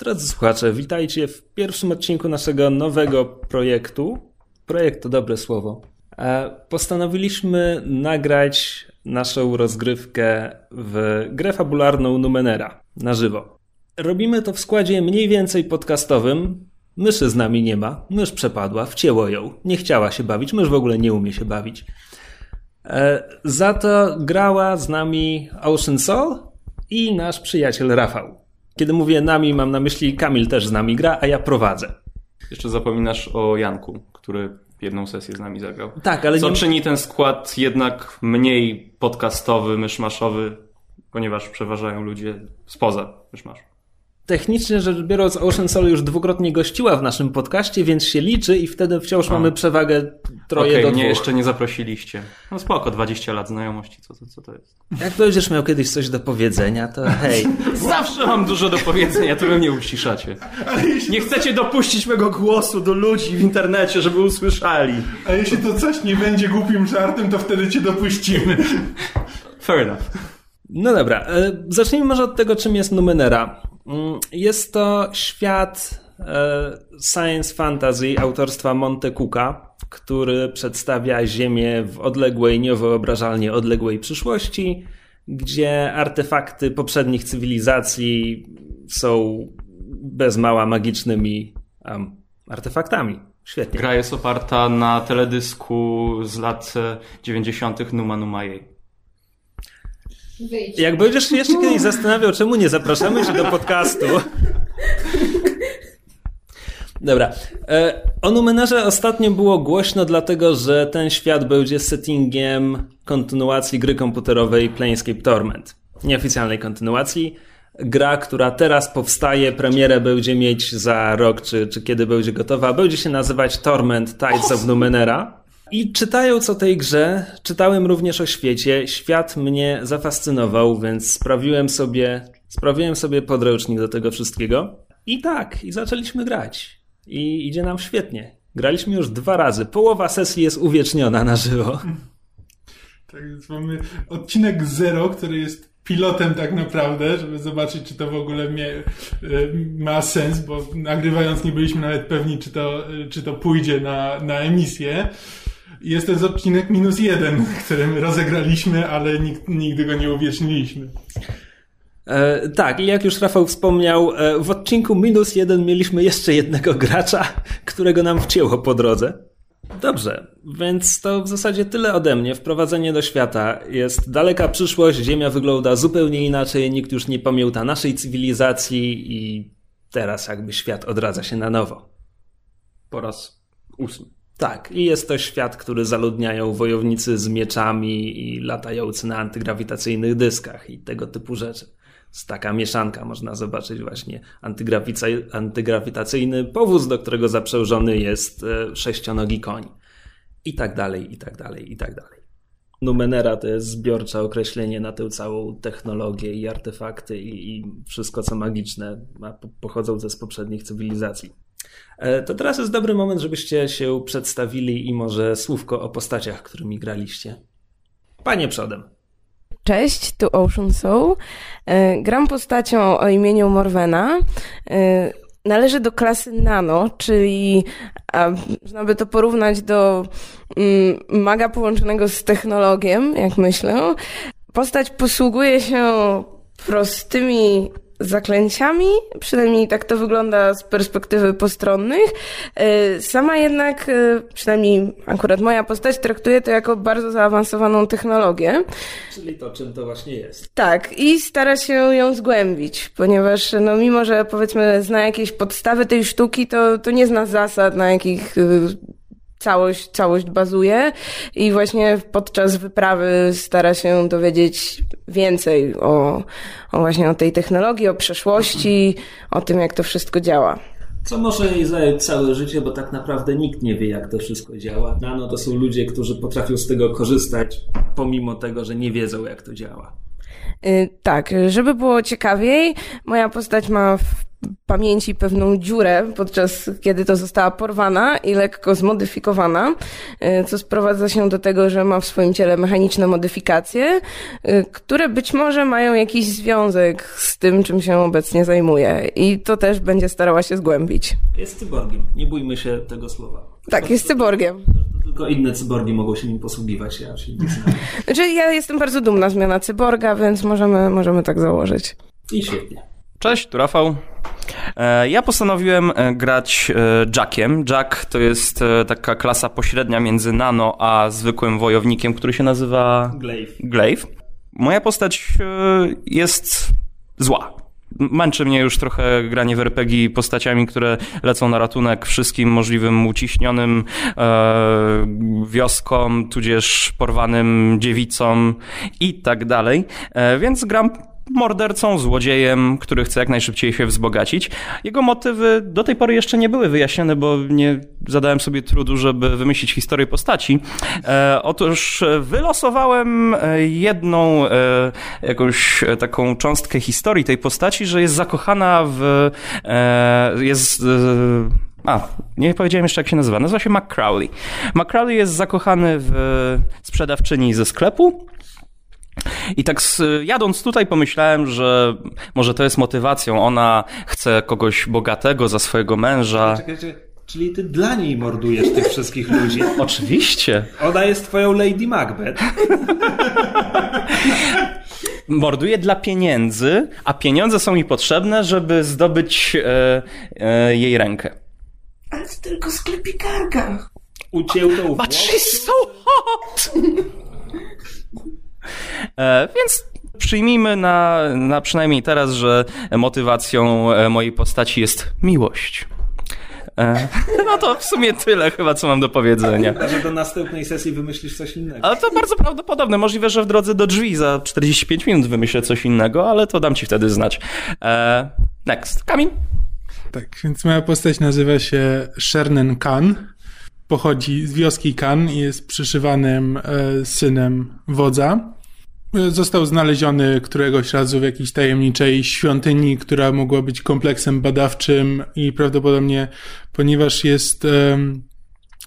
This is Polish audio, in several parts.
Drodzy słuchacze, witajcie w pierwszym odcinku naszego nowego projektu. Projekt to dobre słowo. E, postanowiliśmy nagrać naszą rozgrywkę w grę fabularną Numenera na żywo. Robimy to w składzie mniej więcej podcastowym. Myszy z nami nie ma. Mysz przepadła, wcięło ją. Nie chciała się bawić. Mysz w ogóle nie umie się bawić. E, za to grała z nami Ocean Soul i nasz przyjaciel Rafał. Kiedy mówię nami, mam na myśli Kamil też z nami gra, a ja prowadzę. Jeszcze zapominasz o Janku, który jedną sesję z nami zagrał. Tak, ale Co nie... czyni ten skład jednak mniej podcastowy, myszmaszowy, ponieważ przeważają ludzie spoza myszmaszu. Technicznie rzecz biorąc, Ocean Soul już dwukrotnie gościła w naszym podcaście, więc się liczy i wtedy wciąż A. mamy przewagę troje Okej, do mnie dwóch. jeszcze nie zaprosiliście. No spoko, 20 lat znajomości, co to, co to jest? Jak będziesz miał kiedyś coś do powiedzenia, to hej. Zawsze mam dużo do powiedzenia, to wy mnie uciszacie. Nie chcecie dopuścić mego głosu do ludzi w internecie, żeby usłyszeli. A jeśli to coś nie będzie głupim żartem, to wtedy cię dopuścimy. Fair enough. No dobra, e, zacznijmy może od tego, czym jest Numenera. Mm, Jest to świat e, science fantasy autorstwa Monte Cooka, który przedstawia Ziemię w odległej, niewyobrażalnie odległej przyszłości, gdzie artefakty poprzednich cywilizacji są bez mała magicznymi em, artefaktami. Świetnie. Gra jest oparta na teledysku z lat e, 90. Numa Numa Jej. Wyjdź. Jak będziesz się jeszcze kiedyś zastanawiał, czemu nie zapraszamy się do podcastu. Dobra. E, O Numenerze ostatnio było głośno, dlatego że ten świat będzie settingiem kontynuacji gry komputerowej Planescape Torment. Nieoficjalnej kontynuacji. Gra, która teraz powstaje, premierę będzie mieć za rok, czy, czy kiedy będzie gotowa, będzie się nazywać Torment Tides of Numenera. I czytając o tej grze, czytałem również o świecie. Świat mnie zafascynował, więc sprawiłem sobie, sprawiłem sobie podręcznik do tego wszystkiego. I tak, i zaczęliśmy grać. I idzie nam świetnie. Graliśmy już dwa razy. Połowa sesji jest uwieczniona na żywo. Tak więc mamy odcinek zero, który jest pilotem tak naprawdę, żeby zobaczyć, czy to w ogóle e, ma sens, bo nagrywając nie byliśmy nawet pewni, czy to, e, czy to pójdzie na, na emisję. Jest to odcinek minus jeden, który my rozegraliśmy, ale nigdy go nie uwieczniliśmy. E, tak, i jak już Rafał wspomniał, e, w odcinku minus jeden mieliśmy jeszcze jednego gracza, którego nam wcięło po drodze. Dobrze, więc to w zasadzie tyle ode mnie. Wprowadzenie do świata jest daleka przyszłość, Ziemia wygląda zupełnie inaczej, nikt już nie pamięta naszej cywilizacji i teraz jakby świat odradza się na nowo. Po raz ósmy. Tak, i jest to świat, który zaludniają wojownicy z mieczami i latający na antygrawitacyjnych dyskach i tego typu rzeczy. Jest taka mieszanka, można zobaczyć właśnie antygrawitacyjny powóz, do którego zaprzężony jest e, sześcionogi koń. I tak dalej, i tak dalej, i tak dalej. Numenera to jest zbiorcze określenie na tę całą technologię i artefakty i, i wszystko co magiczne, a po- pochodzące z poprzednich cywilizacji. E, To teraz jest dobry moment, żebyście się przedstawili i może słówko o postaciach, którymi graliście. Panie przodem. Cześć, tu Ocean Soul. E, Gram postacią o imieniu Morwena. E, Należy do klasy Nano, czyli a, można by to porównać do mm, maga połączonego z technologiem, jak myślę. Postać posługuje się prostymi zaklęciami, przynajmniej tak to wygląda z perspektywy postronnych. E, Sama jednak, e, przynajmniej akurat moja postać, traktuje to jako bardzo zaawansowaną technologię. Czyli to, czym to właśnie jest. Tak, i stara się ją zgłębić, ponieważ no, mimo, że powiedzmy zna jakieś podstawy tej sztuki, to, to nie zna zasad, na jakich y, całość, całość bazuje i właśnie podczas wyprawy stara się dowiedzieć więcej o, o właśnie o tej technologii, o przeszłości, o tym, jak to wszystko działa. Co może jej zająć całe życie, bo tak naprawdę nikt nie wie, jak to wszystko działa. Nano to są ludzie, którzy potrafią z tego korzystać, pomimo tego, że nie wiedzą, jak to działa. Y, Tak, żeby było ciekawiej, moja postać ma w pamięci pewną dziurę, podczas kiedy to została porwana i lekko zmodyfikowana, y, co sprowadza się do tego, że ma w swoim ciele mechaniczne modyfikacje, y, które być może mają jakiś związek z tym, czym się obecnie zajmuje. I to też będzie starała się zgłębić. Jest cyborgiem. Nie bójmy się tego słowa. Tak, jest cyborgiem. Tylko inne cyborgi mogą się nim posługiwać. Ja się nie znam. Znaczy, ja jestem bardzo dumna z miana cyborga, więc możemy, możemy tak założyć. I świetnie. Cześć, tu Rafał. E, Ja postanowiłem e, grać e, Jackiem. Jack to jest taka klasa pośrednia między nano a zwykłym wojownikiem, który się nazywa Glaive. Glaive. Moja postać jest zła. Męczy mnie już trochę granie w RPG postaciami, które lecą na ratunek wszystkim możliwym uciśnionym e, wioskom, tudzież porwanym dziewicom i tak dalej. E, więc gram mordercą, złodziejem, który chce jak najszybciej się wzbogacić. Jego motywy do tej pory jeszcze nie były wyjaśnione, bo nie zadałem sobie trudu, żeby wymyślić historię postaci. E, otóż wylosowałem e, jedną e, jakąś e, taką cząstkę historii tej postaci, że jest zakochana w... E, jest... E, a, nie powiedziałem jeszcze jak się nazywa. Nazywa się McCrowley. McCrowley jest zakochany w sprzedawczyni ze sklepu, i tak z, jadąc tutaj pomyślałem, że może to jest motywacją. Ona chce kogoś bogatego za swojego męża. Czekajcie, czyli ty dla niej mordujesz tych wszystkich ludzi. Oczywiście. Ona jest twoją Lady Macbeth. Morduję dla pieniędzy, a pieniądze są mi potrzebne, żeby zdobyć e, e, jej rękę. Ale to tylko sklepikarka. Ucięł tą But she's so hot! E, więc przyjmijmy na, na przynajmniej teraz, że motywacją e, mojej postaci jest miłość. E, no to w sumie tyle chyba, co mam do powiedzenia. Chyba, że do następnej sesji wymyślisz coś innego. Ale to bardzo prawdopodobne. Możliwe, że w drodze do drzwi za 45 minut wymyślę coś innego, ale to dam ci wtedy znać. Next. Kamil? Tak, więc moja postać nazywa się Shernen Khan. Pochodzi z wioski Khan i jest przyszywanym e, synem wodza. E, Został znaleziony któregoś razu w jakiejś tajemniczej świątyni, która mogła być kompleksem badawczym i prawdopodobnie, ponieważ jest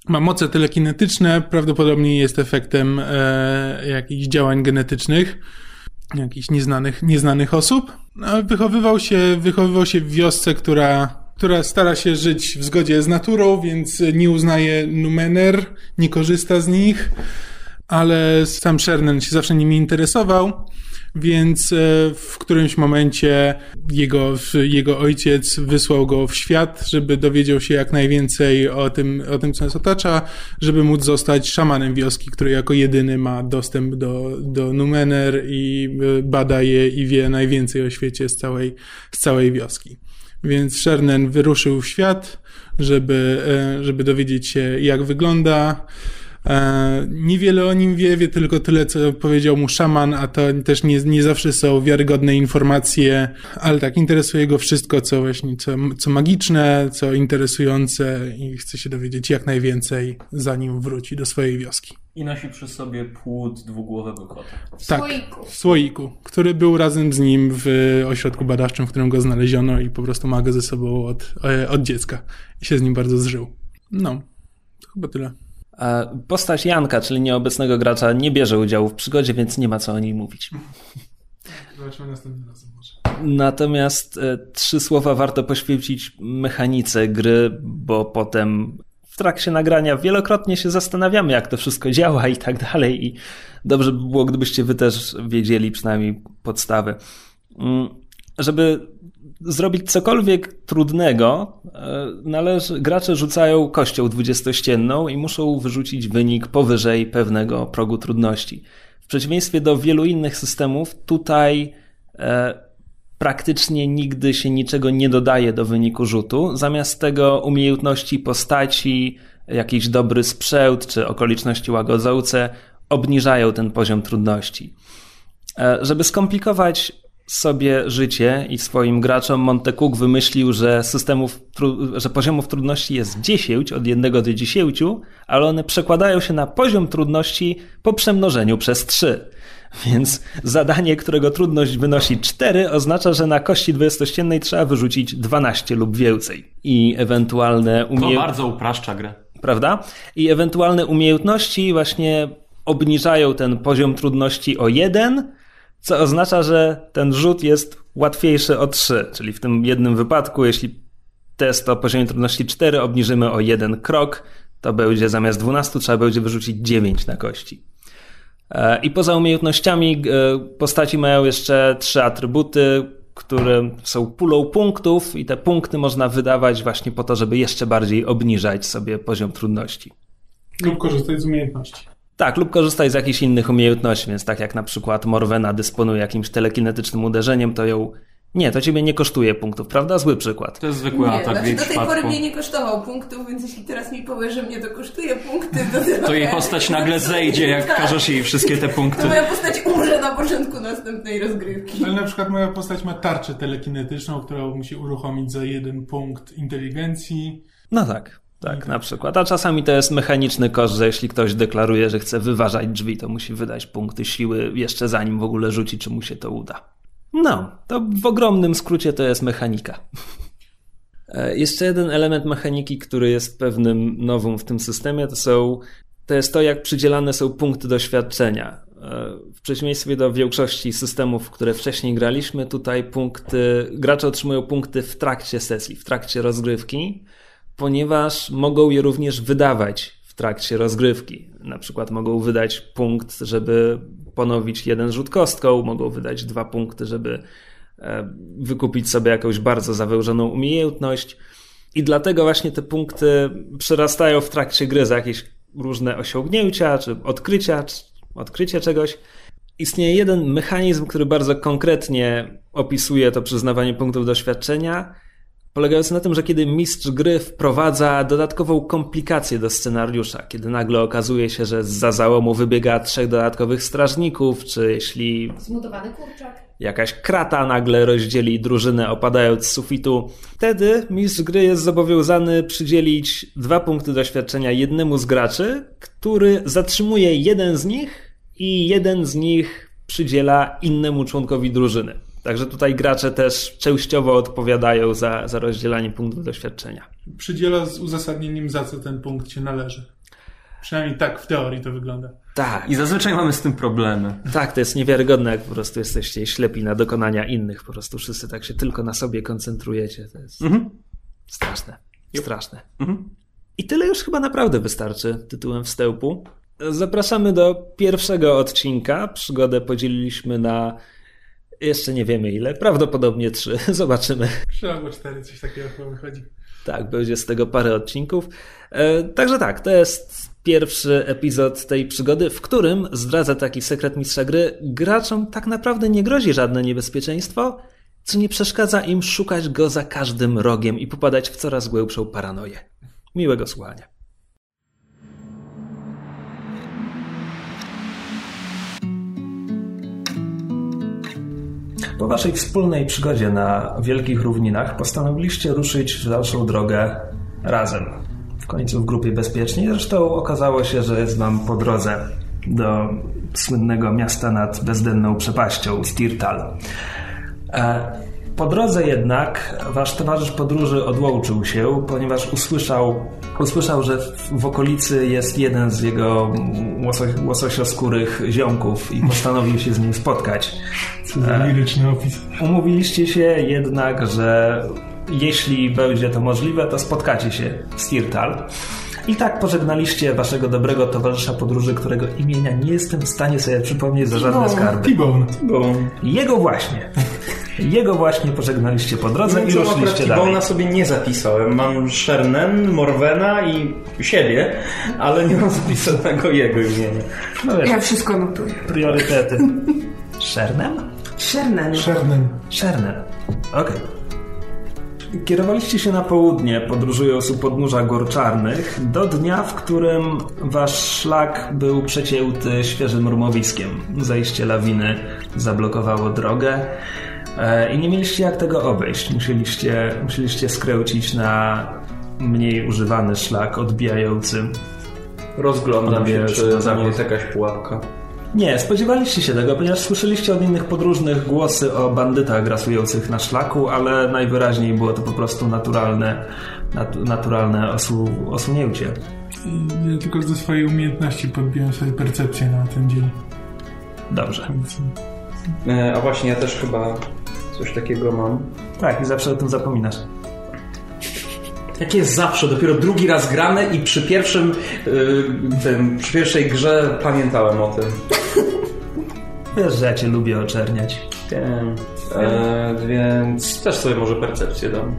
ma moce telekinetyczne, prawdopodobnie jest efektem e, jakichś działań genetycznych jakichś nieznanych, nieznanych osób. Wychowywał się, wychowywał się w wiosce, która, która stara się żyć w zgodzie z naturą, więc nie uznaje numener, nie korzysta z nich, ale sam Shernen się zawsze nimi interesował. Więc e, w którymś momencie jego, jego ojciec wysłał go w świat, żeby dowiedział się jak najwięcej o tym, o tym co nas otacza, żeby móc zostać szamanem wioski, który jako jedyny ma dostęp do, do Numener i e, bada je i wie najwięcej o świecie z całej, z całej wioski. Więc Shernen wyruszył w świat, żeby, e, żeby dowiedzieć się jak wygląda. E, Niewiele o nim wie, wie tylko tyle, co powiedział mu szaman, a to też nie, nie zawsze są wiarygodne informacje, ale tak, interesuje go wszystko, co właśnie, co, co magiczne, co interesujące i chce się dowiedzieć jak najwięcej, zanim wróci do swojej wioski. I nosi przy sobie płód dwugłowego kota. Tak, w słoiku, który był razem z nim w ośrodku badawczym, w którym go znaleziono i po prostu ma go ze sobą od, e, od dziecka i się z nim bardzo zżył. No, to chyba tyle. A Postać Janka, czyli nieobecnego gracza, nie bierze udziału w przygodzie, więc nie ma co o niej mówić. Zobaczymy następnym razem może. Natomiast e, trzy słowa warto poświęcić mechanice gry, bo potem w trakcie nagrania wielokrotnie się zastanawiamy, jak to wszystko działa i tak dalej. I dobrze by było, gdybyście wy też wiedzieli przynajmniej podstawy. Żeby zrobić cokolwiek trudnego, e, należy, gracze rzucają kością dwudziestościenną i muszą wyrzucić wynik powyżej pewnego progu trudności. W przeciwieństwie do wielu innych systemów, tutaj e, praktycznie nigdy się niczego nie dodaje do wyniku rzutu. Zamiast tego umiejętności postaci, jakiś dobry sprzęt czy okoliczności łagodzące obniżają ten poziom trudności. E, Żeby skomplikować sobie życie i swoim graczom, Montecook wymyślił, że systemów, że poziomów trudności jest 10 od 1 do 10, ale one przekładają się na poziom trudności po przemnożeniu przez 3. Więc zadanie, którego trudność wynosi 4, oznacza, że na kości dwudziestościennej trzeba wyrzucić 12 lub więcej. I ewentualne To umiejętności. bardzo upraszcza grę. Prawda? I ewentualne umiejętności właśnie obniżają ten poziom trudności o 1, co oznacza, że ten rzut jest łatwiejszy o 3. Czyli w tym jednym wypadku, jeśli test o poziomie trudności 4 obniżymy o jeden krok, to będzie zamiast 12 trzeba będzie wyrzucić 9 na kości. E, I poza umiejętnościami e, postaci mają jeszcze trzy atrybuty, które są pulą punktów i te punkty można wydawać właśnie po to, żeby jeszcze bardziej obniżać sobie poziom trudności. Lub korzystać z umiejętności. Tak, lub korzystać z jakichś innych umiejętności, więc tak jak na przykład Morwena dysponuje jakimś telekinetycznym uderzeniem, to ją... Nie, to ciebie nie kosztuje punktów, prawda? Zły przykład. To jest zwykły Nie, atak w znaczy jej do tej pory mnie nie kosztował punktów, więc jeśli teraz mi powiesz, że mnie to kosztuje punkty, to To jej postać nagle zejdzie, jak Tak. każesz jej wszystkie te To punkty. moja postać umrze na początku następnej rozgrywki. Ale na przykład moja postać ma tarczę telekinetyczną, którą musi uruchomić za jeden punkt inteligencji. No tak, tak, na przykład. A czasami to jest mechaniczny koszt, że jeśli ktoś deklaruje, że chce wyważać drzwi, to musi wydać punkty siły jeszcze zanim w ogóle rzuci, czy mu się to uda. No, to w ogromnym skrócie to jest mechanika. E, Jeszcze jeden element mechaniki, który jest pewnym nowym w tym systemie, to są to jest to, jak przydzielane są punkty doświadczenia. E, W przeciwieństwie do większości systemów, które wcześniej graliśmy, tutaj punkty, gracze otrzymują punkty w trakcie sesji, w trakcie rozgrywki, ponieważ mogą je również wydawać w trakcie rozgrywki. Na przykład mogą wydać punkt, żeby ponowić jeden rzut kostką, mogą wydać dwa punkty, żeby e, wykupić sobie jakąś bardzo zawężoną umiejętność. I dlatego właśnie te punkty przerastają w trakcie gry za jakieś różne osiągnięcia, czy odkrycia, czy odkrycie czegoś. Istnieje jeden mechanizm, który bardzo konkretnie opisuje to przyznawanie punktów doświadczenia, polegający na tym, że kiedy mistrz gry wprowadza dodatkową komplikację do scenariusza, kiedy nagle okazuje się, że za załomu wybiega trzech dodatkowych strażników, czy jeśli Zmutowany kurczak. jakaś krata nagle rozdzieli drużynę opadając z sufitu, wtedy mistrz gry jest zobowiązany przydzielić dwa punkty doświadczenia jednemu z graczy, który zatrzymuje jeden z nich i jeden z nich przydziela innemu członkowi drużyny. Także tutaj gracze też częściowo odpowiadają za, za rozdzielanie punktów doświadczenia. Przydziela z uzasadnieniem, za co ten punkt się należy. Przynajmniej tak w teorii to wygląda. Tak. I zazwyczaj mamy z tym problemy. Tak, to jest niewiarygodne, jak po prostu jesteście ślepi na dokonania innych. Po prostu wszyscy tak się tylko na sobie koncentrujecie. To jest Mhm. straszne. Straszne. Mhm. I tyle już chyba naprawdę wystarczy tytułem wstępu. Zapraszamy do pierwszego odcinka. Przygodę podzieliliśmy na jeszcze nie wiemy ile, prawdopodobnie trzy. Zobaczymy. Trzy albo cztery, coś takiego chyba wychodzi. Tak, będzie z tego parę odcinków. E, także tak, to jest pierwszy epizod tej przygody, w którym, zdradzę taki sekret mistrza gry, graczom tak naprawdę nie grozi żadne niebezpieczeństwo, co nie przeszkadza im szukać go za każdym rogiem i popadać w coraz głębszą paranoję. Miłego słuchania. Po waszej wspólnej przygodzie na wielkich równinach postanowiliście ruszyć w dalszą drogę razem. W końcu w grupie bezpiecznej. Zresztą okazało się, że jest wam po drodze do słynnego miasta nad bezdenną przepaścią Stirtal. Po drodze jednak wasz towarzysz podróży odłączył się, ponieważ usłyszał, usłyszał że w, w okolicy jest jeden z jego łoso, łososioskórych ziomków i postanowił się z nim spotkać. Co za liryczny opis. Umówiliście się jednak, że jeśli będzie to możliwe, to spotkacie się w Stirtal. I tak pożegnaliście waszego dobrego towarzysza podróży, którego imienia nie jestem w stanie sobie przypomnieć za żadne skarby. T-Bone. Jego właśnie. Jego właśnie pożegnaliście po drodze i Co akurat ruszyliście dalej. T-Bone'a sobie nie zapisałem. Mam Shernen, Morwena i siebie, ale nie mam zapisanego jego imienia. No wiesz, Ja wszystko notuję. priorytety. Szernem? Sherman. Sherman. Szernem. Okej. Kierowaliście się na południe, podróżując u podnóża gór czarnych, do dnia, w którym wasz szlak był przecięty świeżym rumowiskiem. Zejście lawiny zablokowało drogę i nie mieliście jak tego obejść. Musieliście, musieliście skręcić na mniej używany szlak odbijający Rozglądam się, czy za nie zachód. jest jakaś pułapka. Nie, spodziewaliście się tego, ponieważ słyszeliście od innych podróżnych głosy o bandytach grasujących na szlaku, ale najwyraźniej było to po prostu naturalne, nat, naturalne osu, osunięcie. Ja tylko ze swojej umiejętności podbiłem sobie percepcję na ten dzień. Dobrze. E, a właśnie, ja też chyba coś takiego mam. Tak, i zawsze o tym zapominasz. Jak jest zawsze, dopiero drugi raz grane i przy pierwszym, y, tym, przy pierwszej grze pamiętałem o tym. Wiesz, że ja cię lubię oczerniać. Wiem. E, więc też sobie może percepcję dam.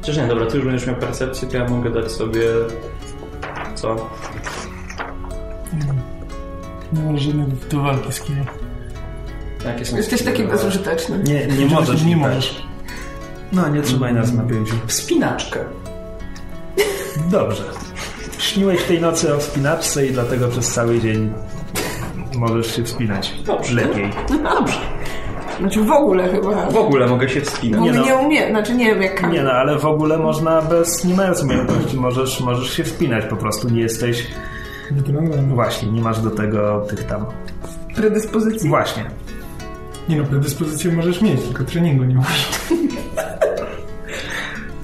Chociaż nie, dobra, ty już będziesz miał percepcję, to ja mogę dać sobie... Co? nie masz żadnych do walki z kimś. Jakie są Jesteś taki bezużyteczny. Nie, nie możesz. Nie możesz. No, nie trzymaj nas na pięciu. Wspinaczkę. Dobrze. Śniłeś tej nocy o wspinaczce i dlatego przez cały dzień możesz się wspinać. Dobrze. Lepiej. Dobrze. Znaczy w ogóle chyba. W ogóle mogę się wspinać. Nie no. nie umiem, znaczy nie wiem jak. Nie no, ale w ogóle można bez, nie mając umiejętności, możesz, możesz się wspinać, po prostu nie jesteś, właśnie, nie masz do tego tych tam, Predyspozycji. właśnie. Nie no, predyspozycję możesz mieć, tylko treningu nie masz.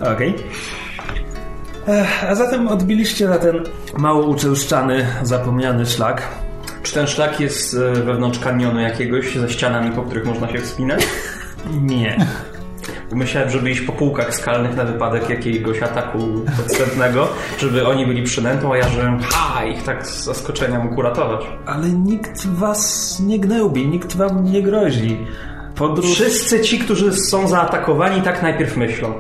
Okej. Ech, A zatem odbiliście na ten mało uczęszczany, zapomniany szlak. Czy ten szlak jest e, wewnątrz kanionu jakiegoś, ze ścianami, po których można się wspinać? Nie. Myślałem, żeby iść po półkach skalnych na wypadek jakiegoś ataku podstępnego, żeby oni byli przynętą, a ja żebym ha, ich tak z zaskoczenia mógł uratować. Ale nikt was nie gnębi, nikt wam nie grozi. Podróż, Wszyscy ci, którzy są zaatakowani, tak najpierw myślą.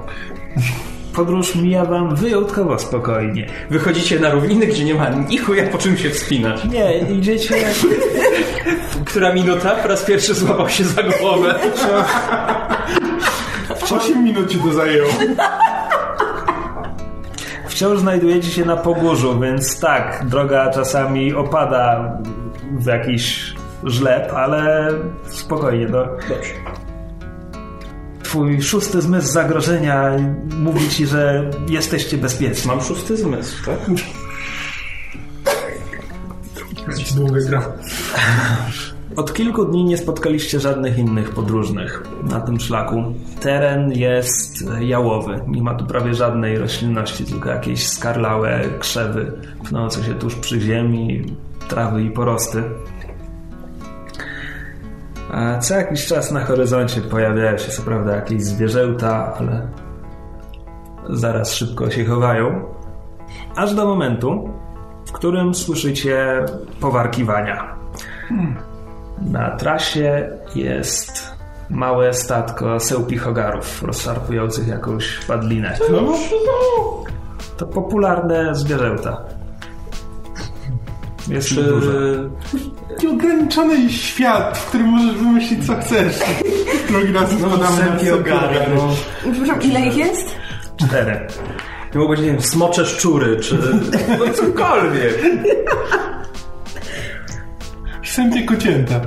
podróż mija wam wyjątkowo spokojnie. Wychodzicie na równiny, gdzie nie ma ni chuja po czym się wspinać. Nie, idziecie... Która minuta? Po raz pierwszy złapał się za głowę. 8 minut ci to zajęło. Wciąż znajdujecie się na pogórzu, więc tak, droga czasami opada w jakiś żleb, ale spokojnie, no. Dobrze. Twój szósty zmysł zagrożenia mówi ci, że jesteście bezpieczni. Mam szósty zmysł, tak? Długa gra. Od kilku dni nie spotkaliście żadnych innych podróżnych na tym szlaku. Teren jest jałowy. Nie ma tu prawie żadnej roślinności, tylko jakieś skarlałe krzewy pnące się tuż przy ziemi, trawy i porosty. A co jakiś czas na horyzoncie pojawiają się co prawda jakieś zwierzęta, ale zaraz szybko się chowają. Aż do momentu, w którym słyszycie powarkiwania. Na trasie jest małe statko sełpichogarów rozszarpujących jakąś padlinę. To popularne zwierzęta. Jest dużo. Nieograniczony świat, w którym możesz wymyślić co chcesz. Drugi raz spadamy na sępie ogary, no. Ile ich jest? Cztery. Nie mogło być, nie wiem, smocze szczury, czy no cokolwiek. Sępie kocięta.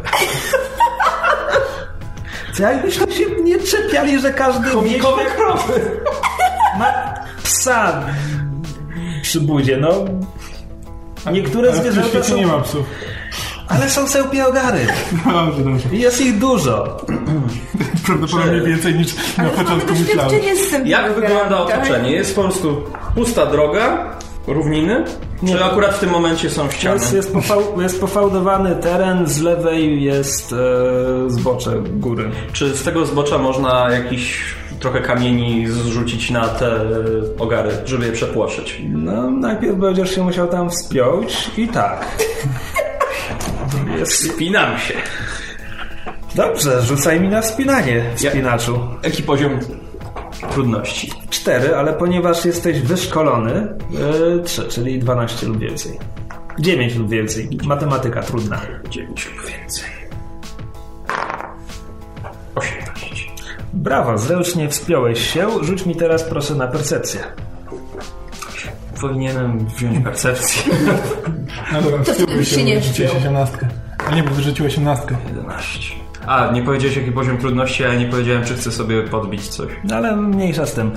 Co jakbyśmy się nie czepiali, że każdy Chomikowe krowy. ma psa przy budzie, no. Niektóre Ale zwierzęta są... nie ma psów. Ale są sełpiogary. Dobrze, dobrze. I jest ich dużo. Prawdopodobnie więcej niż na Ale początku myślałem. Jak wygląda tak? otoczenie? Jest po prostu pusta droga, równiny? Czy akurat w tym momencie są ściany? Jest, jest, pofał, jest pofałdowany teren, z lewej jest e, zbocze góry. Czy z tego zbocza można jakiś trochę kamieni zrzucić na te ogary, żeby je przepłoszyć? No, najpierw będziesz się musiał tam wspiąć i tak. Jest... Spinam się. Dobrze, rzucaj mi na wspinanie, wspinaczu. Jaki poziom trudności? Cztery, ale ponieważ jesteś wyszkolony, e, trzy, czyli 12 lub więcej. 9 lub więcej. Matematyka trudna. 9 lub więcej. 18. Brawo, zręcznie wspiąłeś się. Rzuć mi teraz proszę na percepcję. Powinienem wziąć percepcję. No dobra, To wspiąłbyś wtedy się nie wyrzuciłeś wspiął. 18. A nie, bo wyrzuciłeś 18. 11. A, nie powiedziałeś jaki poziom trudności, a ja nie powiedziałem, czy chcę sobie podbić coś. No ale mniejsza z tym.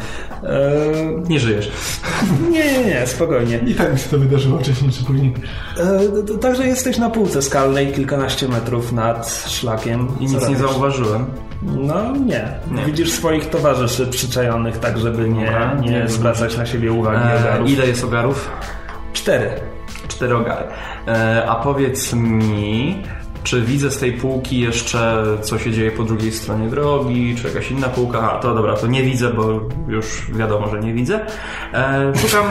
Eee, Nie żyjesz. nie, nie, nie, spokojnie. I tak mi się to wydarzyło wcześniej czy później. Eee, także jesteś na półce skalnej, kilkanaście metrów nad szlakiem. I nic nie zauważyłem. No nie. Nie. Widzisz swoich towarzyszy przyczajonych, tak żeby nie, Dobra, nie nie zwracać na siebie uwagi E, ogarów. ile jest ogarów? Cztery. Cztery ogary. E, a powiedz mi, czy widzę z tej półki jeszcze, co się dzieje po drugiej stronie drogi, czy jakaś inna półka? A, to dobra, to nie widzę, bo już wiadomo, że nie widzę. E, szukam,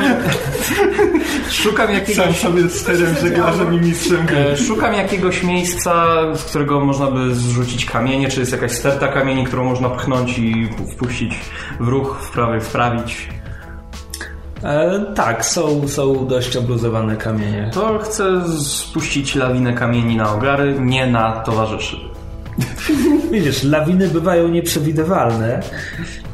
szukam Sam jakiegoś... sobie sterem, żeglarzem i mistrzem. E, Szukam jakiegoś miejsca, z którego można by zrzucić kamienie, czy jest jakaś sterta kamieni, którą można pchnąć i wpuścić w ruch, wprawy, wprawić. E, tak, są, są dość obluzowane kamienie. To chcę spuścić lawinę kamieni na ogary, nie na towarzyszy. Widzisz, lawiny bywają nieprzewidywalne,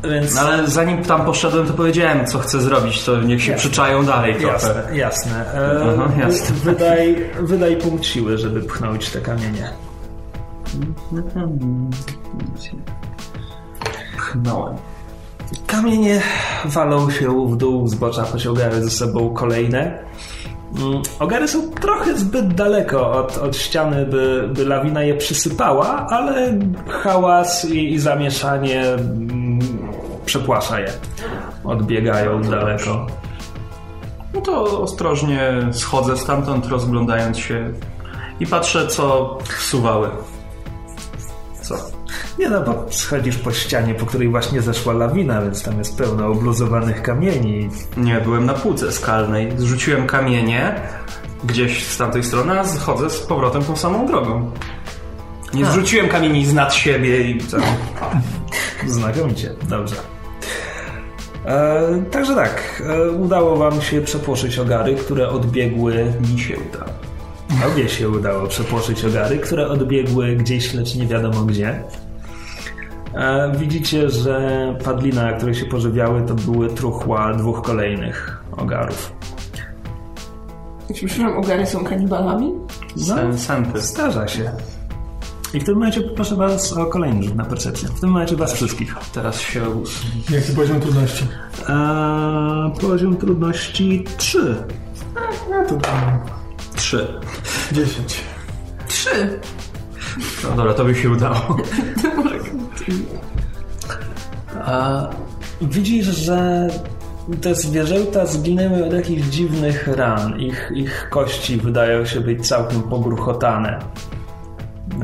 więc... No ale zanim tam poszedłem, to powiedziałem, co chcę zrobić, to niech się Jasne. przyczają dalej trochę. Jasne, jasne. E, Aha, jasne. Wydaj, wydaj punkt siły, żeby pchnąć te kamienie. Pchnąłem. Kamienie walą się w dół, zbocza pociągają ze sobą kolejne. Mm, Ogary są trochę zbyt daleko od, od ściany, by, by lawina je przysypała, ale hałas i, i zamieszanie mm, przepłasza je. Odbiegają daleko. No to ostrożnie schodzę stamtąd, rozglądając się i patrzę, co wsuwały. Co? Nie no, bo schodzisz po ścianie, po której właśnie zeszła lawina, więc tam jest pełno obluzowanych kamieni. Nie, byłem na półce skalnej. Zrzuciłem kamienie gdzieś z tamtej strony, a chodzę z powrotem tą samą drogą. Nie zrzuciłem kamieni z nad siebie i co? Znakomicie, dobrze. E, także tak, e, udało wam się przepłoszyć ogary, które odbiegły... Mi się uda. Obie się udało przepłoszyć ogary, które odbiegły gdzieś, lecz nie wiadomo gdzie. E, widzicie, że padlina, na której się pożywiały, to były truchła dwóch kolejnych ogarów. Przepraszam, ogary są kanibalami? Sen, sępy. Zdarza się. I w tym momencie proszę was o kolejny rzut na percepcję. W tym momencie was wszystkich. Teraz się Jaki poziom trudności? A poziom trudności 3. No to tam trzy. 10. Trzy. No dobra, to by się udało. A widzisz, że te zwierzęta zginęły od jakichś dziwnych ran. Ich, ich kości wydają się być całkiem pogruchotane.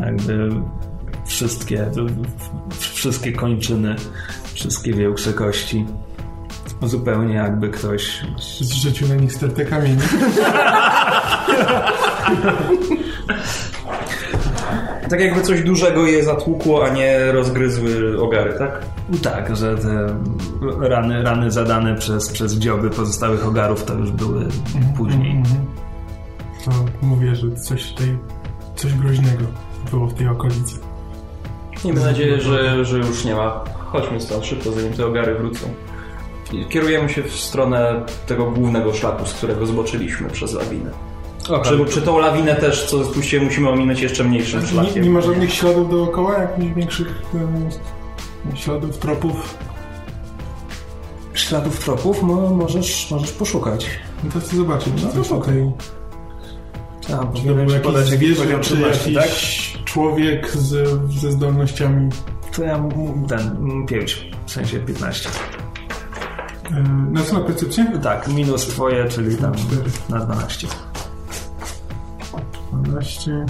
Jakby wszystkie, wszystkie kończyny, wszystkie większe kości. Zupełnie jakby ktoś Zrzucił na nich stertę kamieni. Tak jakby coś dużego je zatłukło, a nie rozgryzły ogary, tak? Tak, że te rany, rany zadane przez, przez dzioby pozostałych ogarów to już były później. To mówię, że coś tutaj, coś groźnego było w tej okolicy. Miejmy nadzieję, że, że już nie ma. Chodźmy stąd szybko, zanim te ogary wrócą. Kierujemy się w stronę tego głównego szlaku, z którego zboczyliśmy przez lawinę. Czy, czy tą lawinę też, co spuściłem, musimy ominąć jeszcze mniejszym Nie, szlakiem? nie ma żadnych śladów dookoła, jakichś większych em, śladów, tropów. Śladów tropów mo, możesz, możesz poszukać. No to chcę zobaczyć, czy No coś to tutaj... A, Czy to powinienem był jakiś jakiś zwierzę, czy trudności, tak? jakiś człowiek z, ze zdolnościami... To ja ten, 5, w sensie 15. Na co na percepcję? Tak, minus twoje, czyli tam Cztery. na 12. 12.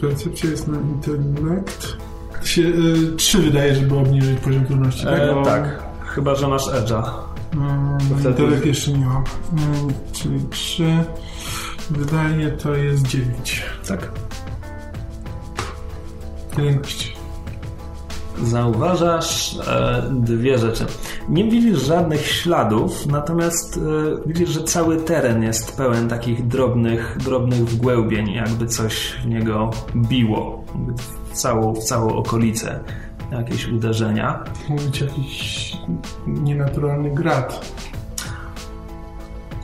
Percepcja jest na intelekt. Się y, 3 wydaje, żeby obniżyć poziom trudności, tak? E, tak, chyba, że masz edge'a. Mm, wtedy- Intelekt jeszcze nie mam. Mm, Czyli 3. Wydaje to jest 9. Tak. 11. Zauważasz e, dwie rzeczy. Nie widzisz żadnych śladów, natomiast e, widzisz, że cały teren jest pełen takich drobnych, drobnych wgłębień, jakby coś w niego biło. W całą, w całą okolicę. Jakieś uderzenia. Mówić jakiś nienaturalny grat.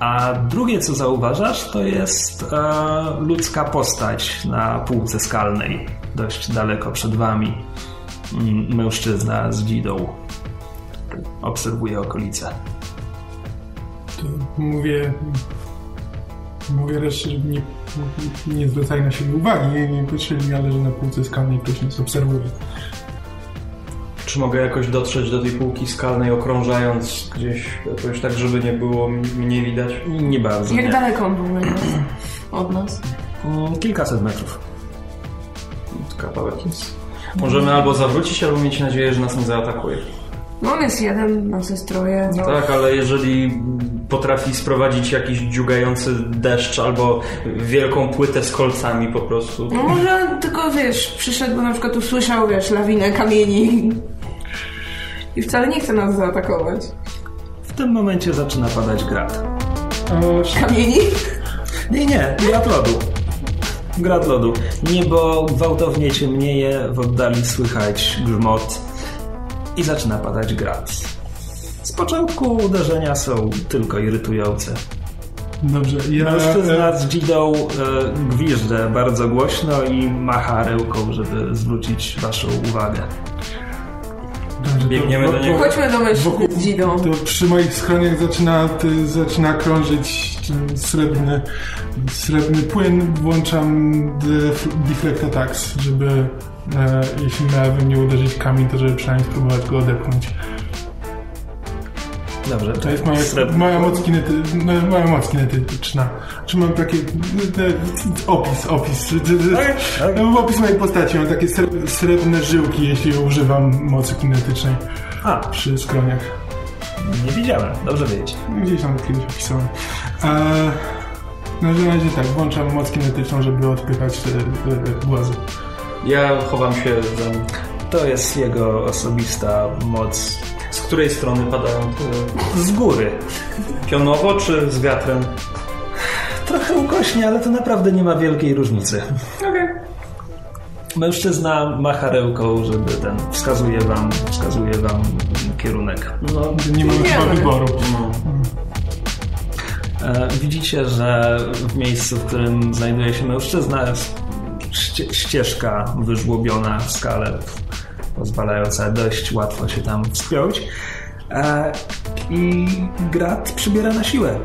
A drugie, co zauważasz, to jest e, ludzka postać na półce skalnej. dość daleko przed wami mężczyzna z dzidą obserwuje okolice. To mówię, mówię reszcie, żeby nie, nie zwracali na siebie uwagi, nie, nie patrzyli, ale że na półce skalnej ktoś nas obserwuje. Czy mogę jakoś dotrzeć do tej półki skalnej, okrążając gdzieś jakoś tak, żeby nie było mnie widać? Nie bardzo. Jak nie. daleko on był od nas? Od nas? Mm, Kilkaset metrów. Kawałek jest. Możemy albo zawrócić, albo mieć nadzieję, że nas nie zaatakuje. No on jest jeden, nas jest troje. Tak, ale jeżeli potrafi sprowadzić jakiś dziugający deszcz albo wielką płytę z kolcami po prostu. No może tylko, wiesz, przyszedł, bo na przykład usłyszał, wiesz, lawinę kamieni i wcale nie chce nas zaatakować. W tym momencie zaczyna padać grad. A, Kamieni? Nie, nie, grad lodu. Grad lodu. Niebo gwałtownie ciemnieje, w oddali słychać grzmot i zaczyna padać grad. Z początku uderzenia są tylko irytujące. dobrze, ja... Mężczyzna z dzidą e, gwiżdże bardzo głośno i macha ręką, żeby zwrócić waszą uwagę. To Biegniemy do wo- niego. Chodźmy do mężczyzny Wokół- z dzidą. To przy moich skroniach zaczyna, ty, zaczyna krążyć ten srebrny, srebrny płyn. Włączam def, deflect attacks, żeby e, jeśli miałabym nie uderzyć kamień, to żeby przynajmniej spróbować go odepchnąć. Dobrze, To jest moja, srebrny- moja moc kinety, no, moja moc kinetyczna. Czy mam takie... e, opis, opis. Czy, Okej, okej. no, opis mojej postaci. Mam takie sre- srebrne żyłki, jeśli używam mocy kinetycznej A, przy skroniach. nie widziałem, dobrze wiedzieć. Gdzieś tam kiedyś opisałem. Eee, no w razie tak, włączam moc kinetyczną, żeby odpychać te, te głazy. Ja chowam się za. To jest jego osobista moc Z której strony padają te... z góry. Pionowo czy z wiatrem? Trochę ukośnie, ale to naprawdę nie ma wielkiej różnicy. Mężczyzna macha ręką, żeby ten wskazuje wam, wskazuje wam kierunek. No, Nie mamy chyba wyboru. E, Widzicie, że w miejscu, w którym znajduje się mężczyzna, jest ście- ścieżka wyżłobiona w skale, pozwalająca dość łatwo się tam wspiąć. E, I grat przybiera na siłę.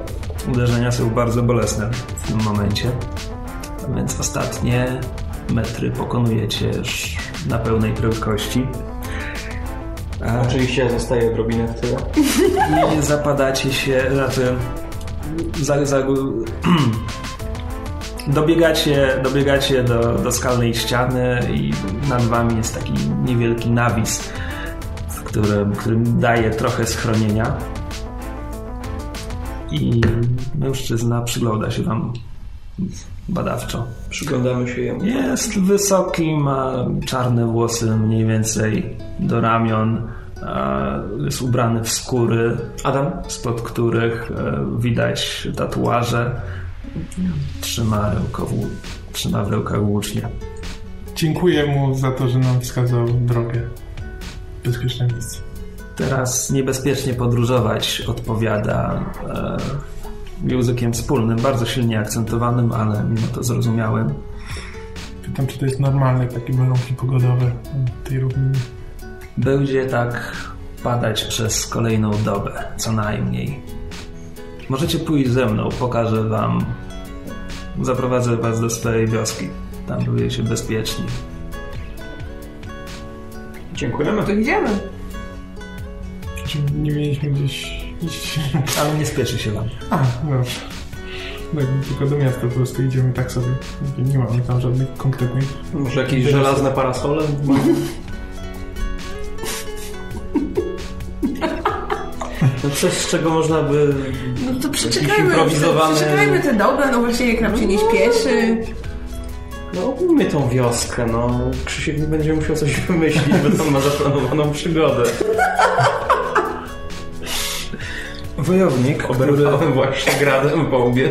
Uderzenia są bardzo bolesne w tym momencie. Więc ostatnie metry pokonujecie już na pełnej prędkości. E, Oczywiście ja zostaję odrobinę w tyle. i zapadacie się, znaczy za, za, dobiegacie, dobiegacie do, do skalnej ściany i nad wami jest taki niewielki nawis, w którym, którym daje trochę schronienia i mężczyzna przygląda się wam badawczo. Przyglądamy się jemu. Jest wysoki, ma czarne włosy mniej więcej do ramion, jest ubrany w skóry, Adam? spod których e, widać tatuaże. Trzyma, rękow, trzyma w rękach włócznie. Dziękuję mu za to, że nam wskazał drogę. Bezpieczne miejsce. Teraz niebezpiecznie podróżować odpowiada e, językiem wspólnym, bardzo silnie akcentowanym, ale mimo to zrozumiałym. Pytam, czy to jest normalne, takie warunki pogodowe tej równiny. Będzie tak padać przez kolejną dobę, co najmniej. Możecie pójść ze mną, pokażę wam, zaprowadzę was do swojej wioski. Tam będziecie bezpieczni. Dziękujemy. To idziemy. Czy nie mieliśmy gdzieś iść? Ale nie spieszy się wam. A, dobrze. Tak, tylko do miasta po prostu idziemy tak sobie. Nie mamy tam żadnych konkretnych... Może jakieś żelazne parasole? No coś, z czego można by... No to przeczekajmy, improwizowany- przeczekajmy te dobre, no właśnie jak nam się nie śpieszy. No ogólnie tą wioskę, no. Krzysiek nie będzie musiał coś wymyślić, bo tam ma zaplanowaną przygodę. Wojownik, który, właśnie gradem po łbie.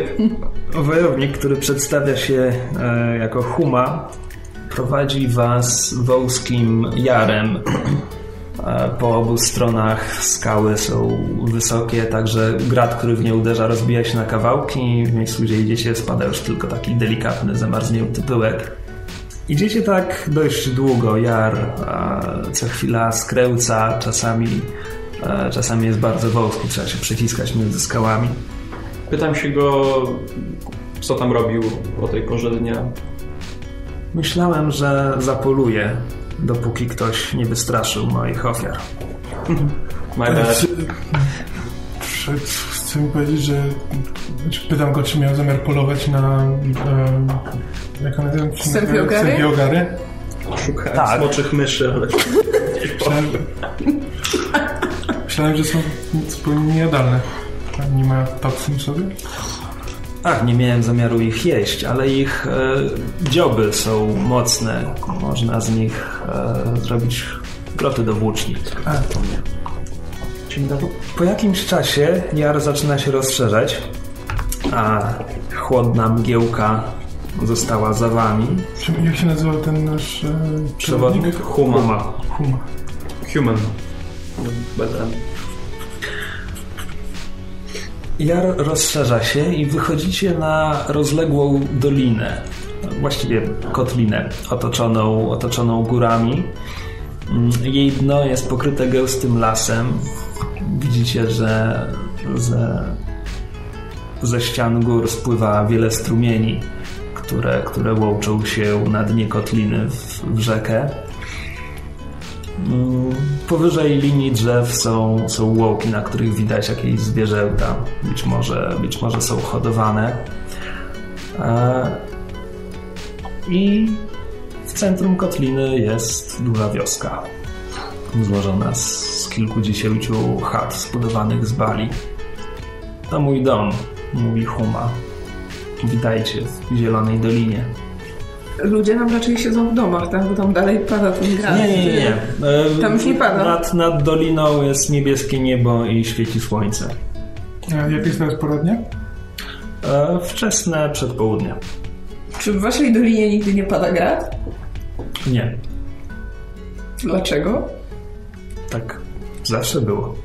wojownik, który przedstawia się e, jako Huma, prowadzi was wąskim jarem. E, Po obu stronach skały są wysokie, także grat, który w nie uderza, rozbija się na kawałki. W miejscu, gdzie idziecie, spada już tylko taki delikatny, zamarznięty pyłek. Idziecie tak dość długo, Jar co chwila skręca, czasami, e, czasami jest bardzo wąski, trzeba się przyciskać między skałami. Pytam się go, co tam robił o tej porze dnia. Myślałem, że zapoluję, dopóki ktoś nie wystraszył moich ofiar. Chcę, mi powiedzieć, że znaczy pytam go, czy miał zamiar polować na e, jak one nazywają? Sępiogary? Sępiogary. Szukałem Tak. smoczych myszy, ale... Myślałem, myślałem, że są zupełnie niejadalne. Nie ma toksyn w sobie? Ach, nie miałem zamiaru ich jeść, ale ich e, dzioby są mocne. Można z nich e, zrobić groty do włóczni. A, Po jakimś czasie jar zaczyna się rozszerzać, a chłodna mgiełka została za wami. Jak się nazywał ten nasz e, Przewodnik Huma. Huma. Huma. Human. Jar rozszerza się i wychodzicie na rozległą dolinę, właściwie kotlinę, otoczoną, otoczoną górami. Mm, Jej dno jest pokryte gęstym lasem. Widzicie, że ze, ze ścian gór spływa wiele strumieni, które, które łączą się na dnie kotliny w, w rzekę. Mm, Powyżej linii drzew są, są łoki, na których widać jakieś zwierzęta. Być może, być może są hodowane. E, I w centrum kotliny jest duża wioska. Złożona z, kilkudziesięciu chat zbudowanych z bali. To mój dom, mówi Huma. Witajcie w Zielonej Dolinie. Ludzie nam raczej siedzą w domach, tak? Bo tam dalej pada ten gras. Nie, nie, nie. nie. E, Tam już nie pada. Nad, nad doliną jest niebieskie niebo i świeci słońce. A jak jest teraz pora dnia? E, wczesne przedpołudnie. Czy w waszej dolinie nigdy nie pada grad? Nie, Dlaczego? tak zawsze było.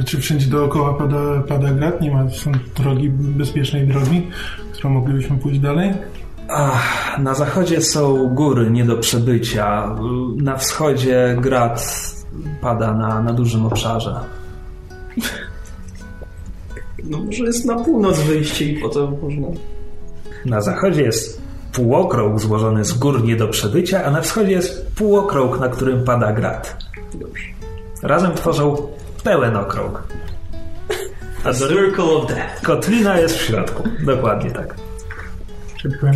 E, Czy wszędzie dookoła pada, pada grad? Nie ma są drogi, bezpiecznej drogi, którą moglibyśmy pójść dalej? Ach, na zachodzie są góry nie do przebycia. Na wschodzie grad pada na, na dużym obszarze. No może jest na północ wyjście i potem można... Na zachodzie jest półokrąg złożony z gór nie do przebycia, a na wschodzie jest półokrąg, na którym pada grad. Dobrze. Razem tworzą pełen okrąg. A Circle of Death. Kotlina jest w środku. Dokładnie tak.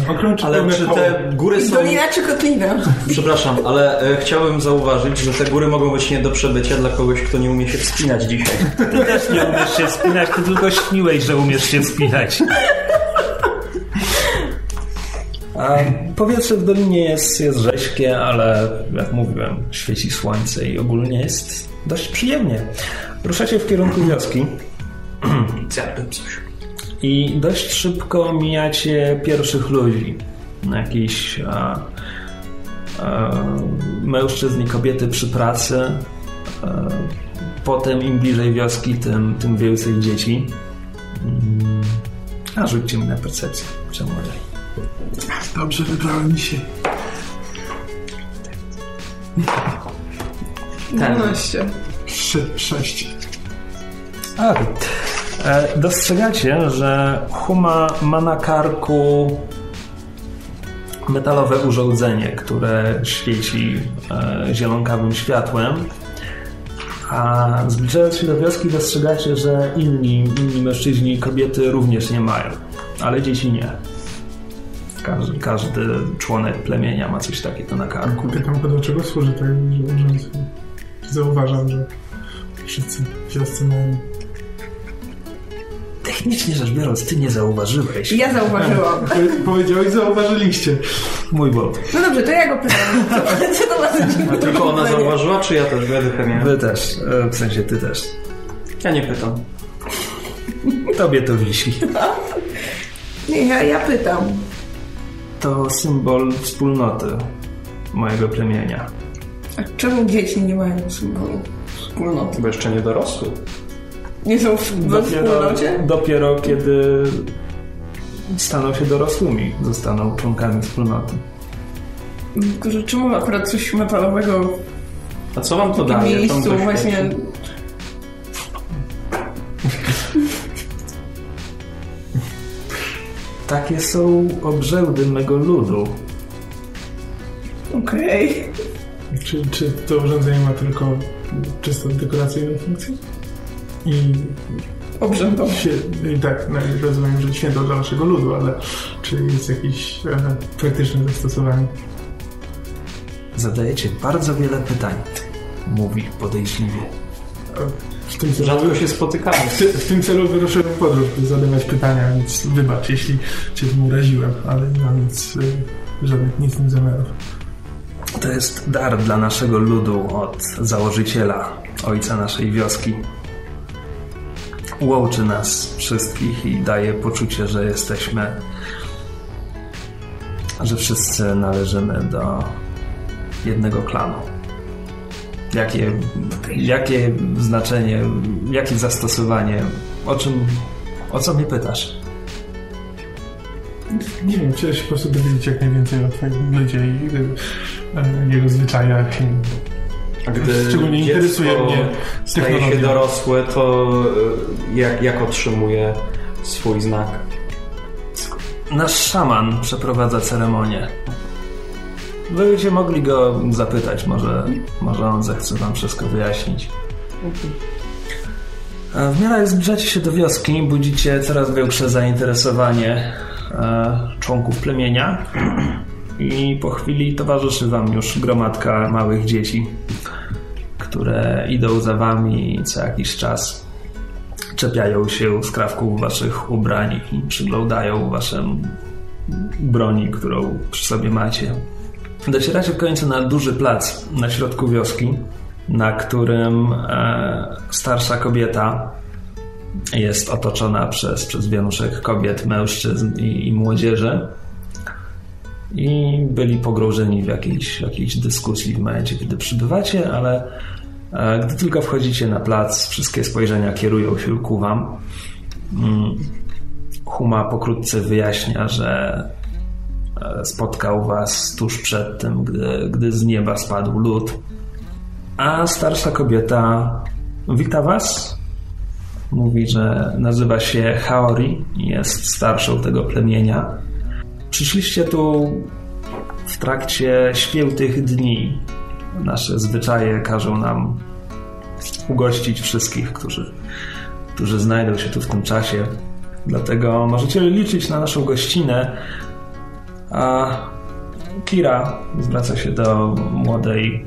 Okrąg czy Ale czy te góry są... Dolina czy kotlina? Przepraszam, ale e, chciałbym zauważyć, że te góry mogą być nie do przebycia dla kogoś, kto nie umie się wspinać dzisiaj. Ty też nie umiesz się wspinać, ty tylko śniłeś, że umiesz się wspinać. A powietrze w dolinie jest, jest rześkie, ale jak mówiłem, świeci słońce i ogólnie jest dość przyjemnie. Ruszacie w kierunku wioski Zjadłbym coś. I dość szybko mijacie pierwszych ludzi. Jakiś a, a, mężczyzn i kobiety przy pracy. A, potem im bliżej wioski, tym, tym więcej dzieci. Mm, A rzućcie mi na percepcję. Czemu nie? Dobrze wybrałem dzisiaj. 12. Trzy, sześć. A, dostrzegacie, że Huma ma na karku metalowe urządzenie, które świeci e, zielonkawym światłem. A zbliżając się do wioski dostrzegacie, że inni, inni mężczyźni i kobiety również nie mają, ale dzieci nie. Każdy, każdy członek plemienia ma coś takiego na karku. Pytam go, do czego służy to urządzenie. Zauważam, że wszyscy w wiosce mają... Technicznie rzecz biorąc, ty nie zauważyłeś. Ja zauważyłam. Po- Powiedziałeś, zauważyliście. Mój błąd. No dobrze, to ja go pytam. Co, to ma tylko ona zauważyła, czy ja też będę miałem? Wy też, e, w sensie ty też. Ja nie pytam. Tobie to wisi. Nie, ja, ja pytam. To symbol wspólnoty mojego plemienia. A czemu dzieci nie mają symbolu wspólnoty? Bo jeszcze nie dorosły. Nie są w, we wspólnocie? dopiero kiedy staną się dorosłymi, zostaną członkami wspólnoty. Tylko, że czemu akurat coś metalowego A co wam to daje? miejscu właśnie... Takie są obrzędy mego ludu. Okej. Czy, czy to urządzenie ma tylko czysto dekoracyjną funkcję? I Obrzędowo. się, i tak, no, rozumiem, że święto dla waszego ludu, ale czy jest jakieś e, praktyczne zastosowanie? Zadajecie bardzo wiele pytań, mówi podejrzliwie. W tym celu, Rzadko się spotykamy. w, ty, w tym celu wyruszyłem w podróż, by zadawać pytania, więc wybacz, jeśli cię tym uraziłem, ale nie mam nic, e, żadnych nic tym zamiarów. To jest dar dla naszego ludu od założyciela, ojca naszej wioski. Łączy nas wszystkich i daje poczucie, że jesteśmy, że wszyscy należymy do jednego klanu. Jakie, jakie znaczenie, jakie zastosowanie, o czym, o co mnie pytasz? Nie wiem, chciałem się po prostu dowiedzieć jak najwięcej o twoim ludzie i e, jego zwyczajach. A gdy Szczególnie interesuje mnie staje się dorosłe, to e, jak, jak otrzymuje swój znak? Nasz szaman przeprowadza ceremonię. Wy będziecie mogli go zapytać, może, może on zechce wam wszystko wyjaśnić. A W miarę jak zbliżacie się do wioski, budzicie coraz większe zainteresowanie e, członków plemienia i po chwili towarzyszy wam już gromadka małych dzieci, które idą za wami co jakiś czas czepiają się skrawków waszych ubrań i przyglądają waszym broni, którą przy sobie macie. Docieracie w końcu na duży plac na środku wioski, na którym e, starsza kobieta jest otoczona przez, przez wianuszek kobiet, mężczyzn i, i młodzieży. I byli pogrążeni w jakiejś, jakiejś dyskusji w momencie, kiedy przybywacie, ale e, gdy tylko wchodzicie na plac, wszystkie spojrzenia kierują się ku wam. Mm, Huma pokrótce wyjaśnia, że e, spotkał was tuż przed tym, gdy, gdy z nieba spadł lód. A starsza kobieta wita was. Mówi, że nazywa się Haori jest starszą tego plemienia. Przyszliście tu w trakcie świętych dni. Nasze zwyczaje każą nam ugościć wszystkich, którzy, którzy znajdą się tu w tym czasie. Dlatego możecie liczyć na naszą gościnę. A Kira zwraca się do młodej,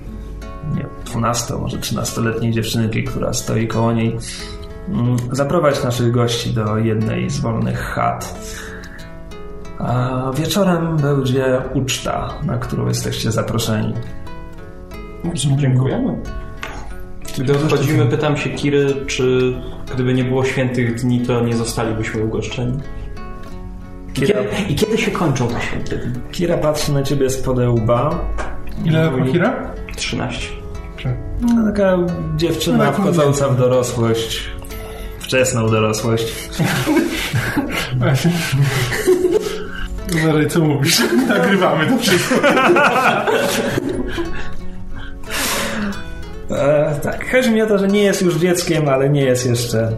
nie 12, może 13-letniej dziewczynki, która stoi koło niej. Mm, Zaprowadź naszych gości do jednej z wolnych chat. A wieczorem będzie uczta, na którą jesteście zaproszeni. Dziękujemy. Gdy odchodzimy, pytam się Kiry, czy gdyby nie było świętych dni, to nie zostalibyśmy ugoszczeni? I Kira, kiedy, i kiedy się kończą te święte dni? Kira patrzy na ciebie z łba. Ile Mówi- Akira? 13. No, Taka dziewczyna No, taką wchodząca w dorosłość. Wczesną dorosłość. Uważaj, co mówisz. Nagrywamy to wszystko. E, tak, chodzi mi o to, że nie jest już dzieckiem, ale nie jest jeszcze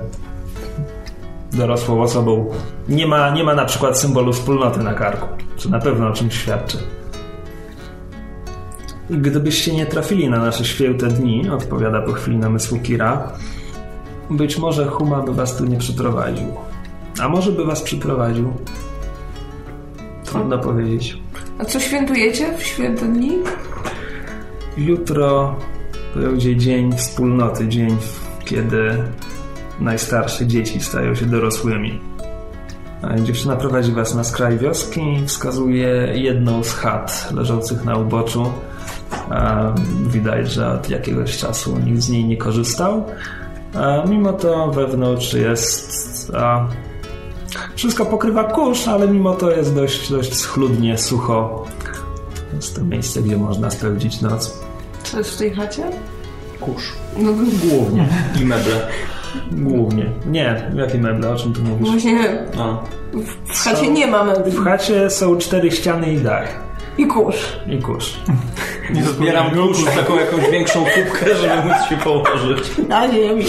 dorosłą osobą. Nie ma, nie ma na przykład symbolu wspólnoty na karku, co na pewno o czymś świadczy. Gdybyście nie trafili na nasze święte dni, odpowiada po chwili namysłu Kira, być może Huma by was tu nie przyprowadził. A może by was przyprowadził? Trudno powiedzieć. A co świętujecie w święte dni? Jutro będzie dzień wspólnoty, dzień, kiedy najstarsze dzieci stają się dorosłymi. A Dziewczyna prowadzi was na skraj wioski i wskazuje jedną z chat leżących na uboczu. Widać, że od jakiegoś czasu nikt z niej nie korzystał. A mimo to wewnątrz jest. Wszystko pokrywa kurz, ale mimo to jest dość, dość schludnie, sucho. Jest to miejsce, gdzie można spędzić noc. Co jest w tej chacie? Kurz. No, Głównie. I meble. Głównie. Nie, jakie meble, o czym tu mówisz? Właśnie A. w chacie nie ma mebli. W chacie są cztery ściany i dach. I kurz. I kurz. Nie zbieram kurz w taką jakąś większą kubkę, żeby móc się położyć. Na ziemi.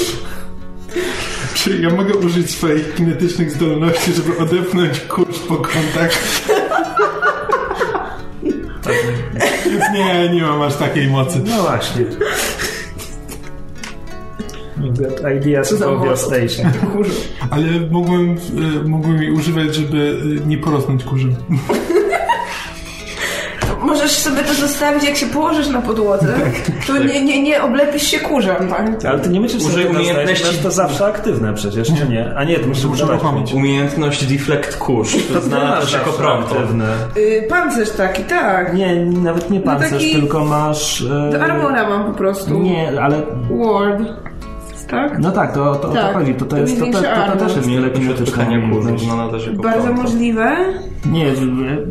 Czy ja mogę użyć swoich kinetycznych zdolności, żeby odepchnąć kurz po kątach? Nie, nie mam aż takiej mocy. No właśnie. That ideas of your station. Ale mógłbym, e, mógłbym jej używać, żeby nie porosnąć kurzem. Możesz sobie to zostawić, jak się położysz na podłodze. To nie, nie, nie oblepisz się kurzem, tak? Ale ty nie myślisz, że umiejętności- to zawsze aktywne przecież, czy nie? A nie, to musisz muszę używać. Umiejętność deflect kurz. To znalazłeś jako prompto. aktywne. Yy, pancerz taki, tak. Nie, nawet nie pancerz, taki- tylko masz... e, Do armora mam po prostu. Nie, ale... Ward. Tak? No tak, to, to o Tak. to chodzi. To, to, To jest, to, to, to, to też jest Nie lepiej odpychania kurzu, no Bardzo możliwe. Nie,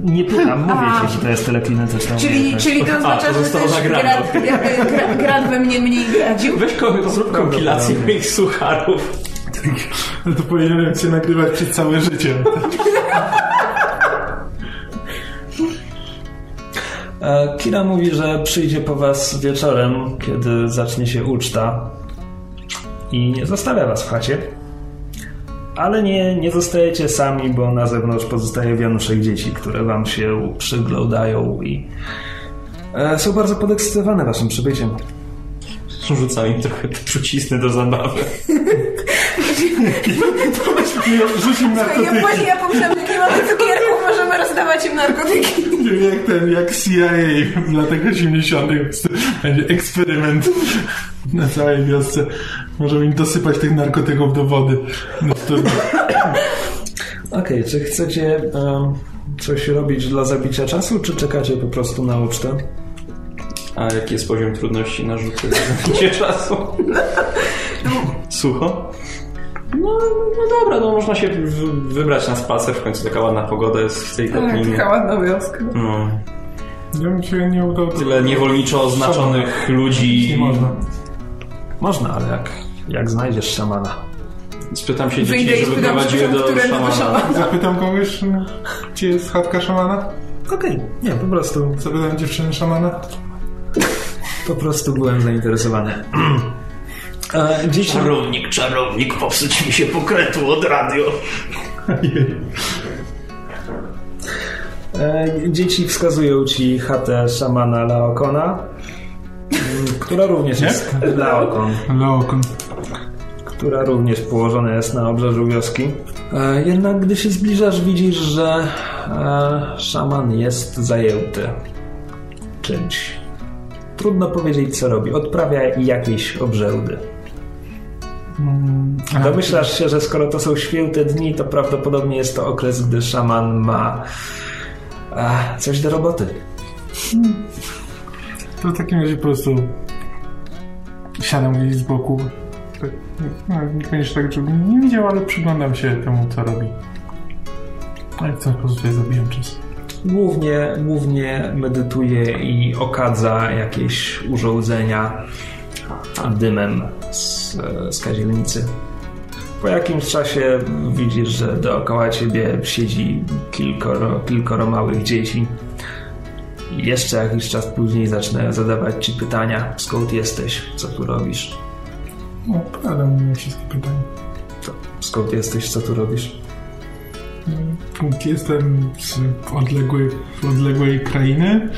nie pytam, mówię ci, że to jest telekinetyczna Czyli, czyli to oznacza, to że zostało też grad, grad, we mnie mniej gradził. Weź ko- zrób kompilację moich sucharów. No to powinienem cię nagrywać przez całe życie. E, Kira mówi, że przyjdzie po was wieczorem, kiedy zacznie się uczta i nie zostawia was w chacie. Ale nie, nie zostajecie sami, bo na zewnątrz pozostaje wianuszek dzieci, które wam się przyglądają i e, są bardzo podekscytowane waszym przybyciem. Rzucam im trochę trucizny do zabawy. Rzucił Ja, narkotyki. właśnie ja pomyślałam, że nie mamy cukierków, możemy rozdawać im narkotyki. Jak ten, jak CIA w latach 80. Będzie eksperyment na całej wiosce. Możemy im dosypać tych narkotyków do wody. No to, Okej, czy chcecie em, coś robić dla zabicia czasu, czy czekacie po prostu na ucztę? A jaki jest poziom trudności na rzuty zabicie czasu? Sucho? No, no dobra, no można się w- wybrać na spacer, w końcu taka ładna pogoda jest w tej Tak, Teplinie. taka ładna wioska. No, ja bym się nie udał. tyle niewolniczo oznaczonych ludzi. Nie można. Można, ale jak, jak znajdziesz szamana. Spytam się Wyjdę dzieci, i żeby spytam, prowadziły do szamana. szamana. Zapytam kogoś, no, gdzie jest chatka szamana? Okej, nie, po prostu, Zapytam dziewczyny szamana. po prostu byłem zainteresowany. E, dzieci, Czarownik, czarownik, popsuć mi się pokrętło od radio. e, dzieci wskazują ci chatę szamana Laokona, m, która również jest Laokon, Laokon. Która również położona jest na obrzeżu wioski. E, jednak gdy się zbliżasz, widzisz, że e, szaman jest zajęty czymś. Trudno powiedzieć, co robi. Odprawia jakieś obrzędy. Domyślasz się, że skoro to są święte dni, to prawdopodobnie jest to okres, gdy szaman ma a, coś do roboty. To w takim razie po prostu siadam gdzieś z boku. Tak, no, niekoniecznie tak, żebym nie widział, ale przyglądam się temu, co robi. No i w ten sposób zabijam czas. Głównie, głównie medytuje i okadza jakieś urządzenia dymem z, z kazielnicy. Po jakimś czasie widzisz, że dookoła ciebie siedzi kilkoro, kilkoro małych dzieci. Jeszcze jakiś czas później zaczynają zadawać ci pytania, skąd jesteś, co tu robisz. No, odpowiadam na wszystkie pytania. To skąd jesteś, co tu robisz? Jestem z odległej, odległej krainy.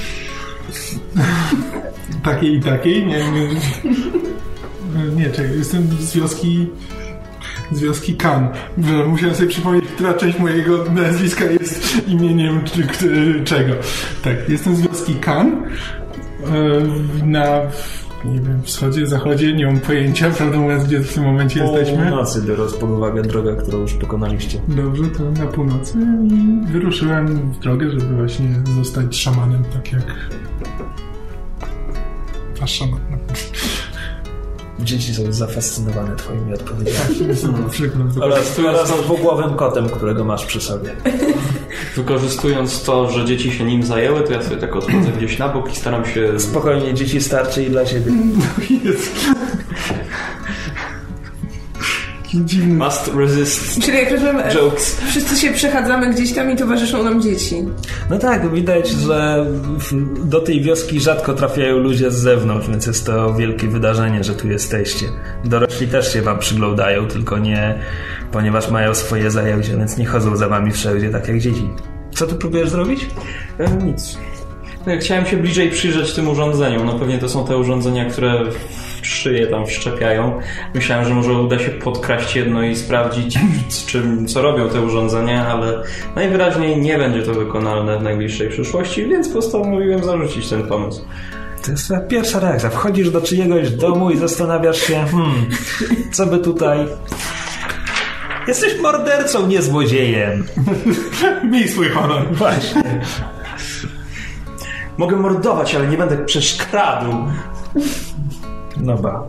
takiej i takiej. Nie, nie, nie czekaj, jestem z wioski z wioski Kan. Musiałem sobie przypomnieć, która część mojego nazwiska jest imieniem czy, czy, czego. Tak, jestem z wioski Kan. E, Na nie wiem, wschodzie, zachodzie, nie mam pojęcia, prawdę mówiąc, gdzie w tym momencie jesteśmy. nocy, biorąc pod uwagę drogę, którą już pokonaliście. Dobrze, to na północy i wyruszyłem w drogę, żeby właśnie zostać szamanem, tak jak wasz szaman. Dzieci są zafascynowane twoimi odpowiedziami. Przykład. Oraz, Oraz dwugłowym kotem, którego masz przy sobie. Wykorzystując to, że dzieci się nim zajęły, to ja sobie tak odchodzę gdzieś na bok i staram się... Spokojnie, dzieci starczy i dla ciebie. Jest. Must resist Czyli jak rozumiem, jokes. wszyscy się przechadzamy gdzieś tam i towarzyszą nam dzieci. No tak, widać, że do tej wioski rzadko trafiają ludzie z zewnątrz, więc jest to wielkie wydarzenie, że tu jesteście. Dorośli też się wam przyglądają, tylko nie, ponieważ mają swoje zajęcia, więc nie chodzą za wami wszędzie, tak jak dzieci. Co tu próbujesz zrobić? E, nic. No, chciałem się bliżej przyjrzeć tym urządzeniom. No pewnie to są te urządzenia, które szyję tam wszczepiają. Myślałem, że może uda się podkraść jedno i sprawdzić, z czym, co robią te urządzenia, ale najwyraźniej nie będzie to wykonalne w najbliższej przyszłości, więc postanowiłem zarzucić ten pomysł. To jest twoja pierwsza reakcja. Wchodzisz do czyjegoś domu i zastanawiasz się, hmm, co by tutaj... Jesteś mordercą, nie złodziejem. Miej swój honor. Właśnie. Mogę mordować, ale nie będę przeszkradł. No ba.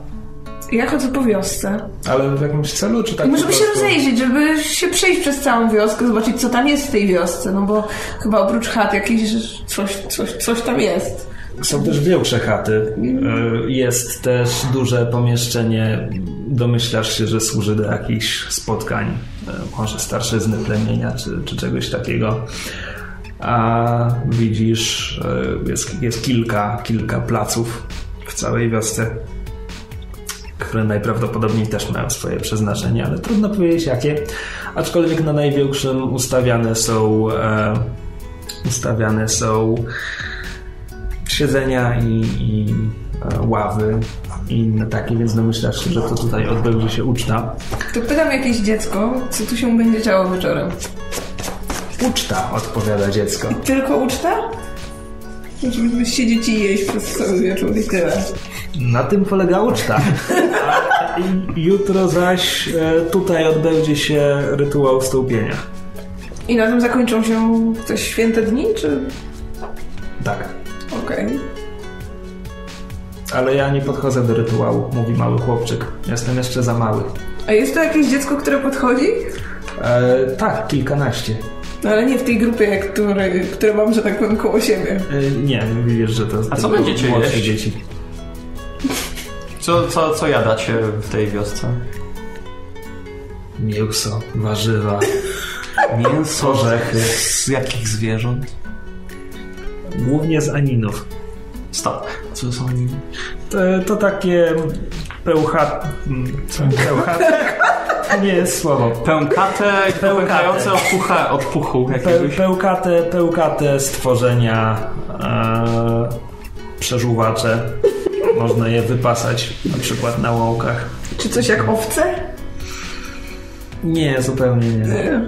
Ja chodzę po wiosce. Ale w jakimś celu, czy tak I możemy się rozejrzeć, żeby się przejść przez całą wioskę, zobaczyć, co tam jest w tej wiosce, no bo chyba oprócz chat jakieś coś, coś, coś tam jest. Są też większe chaty. Y, Jest też duże pomieszczenie. Domyślasz się, że służy do jakichś spotkań, y, może starszyzny plemienia, czy, czy czegoś takiego. A widzisz, y, jest, jest kilka, kilka placów w całej wiosce, które najprawdopodobniej też mają swoje przeznaczenie, ale trudno powiedzieć jakie. Aczkolwiek na największym ustawiane są e, ustawiane są siedzenia i, i e, ławy i inne takie, więc domyślasz się, że to tutaj odbędzie się uczta. To pytam jakieś dziecko, co tu się będzie działo wieczorem. Uczta, odpowiada dziecko. Tylko uczta? Żeby siedzieć i jeść przez cały wieczór i tyle. Na tym polega uczta. A jutro zaś e, tutaj odbędzie się rytuał wstąpienia. I na tym zakończą się te święte dni, czy... Tak. Okej. Ale ja nie podchodzę do rytuału, mówi mały chłopczyk. Jestem jeszcze za mały. A jest to jakieś dziecko, które podchodzi? E, tak, kilkanaście. No ale nie w tej grupie, który, które mam, że tak powiem, koło siebie. E, nie, wiesz, że to A co będziecie jeść? dzieci. Co, co, co jadacie w tej wiosce? Mięso, warzywa, Mięso Orzechy. z jakich zwierząt? głównie z aninów. Stop. Co są oni? To, to takie pełchat... Co? Pełchat? To nie jest słowo. Pękate, pękające od, pucha, od puchu Pe, jakiegoś. pełkate, pełkate stworzenia, e, przeżuwacze. Można je wypasać na przykład na łąkach. Czy coś jak owce? Nie, zupełnie nie.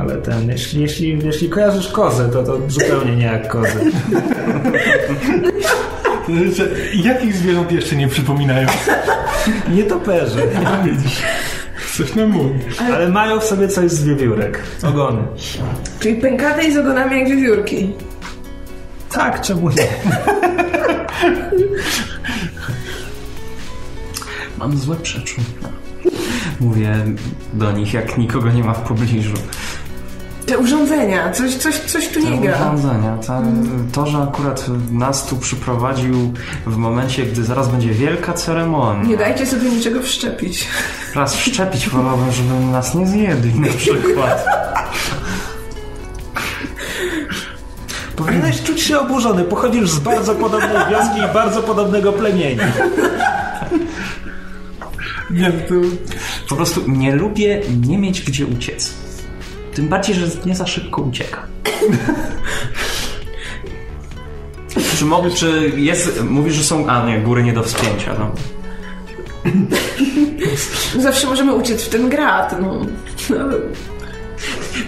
Ale ten, jeśli, jeśli, jeśli kojarzysz kozę, to to zupełnie nie jak kozy. Że- Jakich zwierząt jeszcze nie przypominają? Widzisz, coś nam mówi. ale mają w sobie coś z wiewiórek. Ogony. Czyli pękate i z ogonami jak wiewiórki. Tak, czemu nie? Mam złe przeczucie. Mówię do nich, jak nikogo nie ma w pobliżu. Te urządzenia, coś, coś, coś tu nie gra. urządzenia. Ta, to, że akurat nas tu przyprowadził w momencie, gdy zaraz będzie wielka ceremonia. Nie dajcie sobie niczego wszczepić. Raz wszczepić wolałbym, żeby nas nie zjedli na przykład. Powinieneś czuć się oburzony. Pochodzisz z bardzo podobnej wioski i bardzo podobnego plemienia. Nie, to Po prostu nie lubię nie mieć gdzie uciec. Tym bardziej, że nie za szybko ucieka. czy, mo- czy jest, mówisz, że są, a nie, góry nie do wspięcia, no. Zawsze możemy uciec w ten grat, no. No,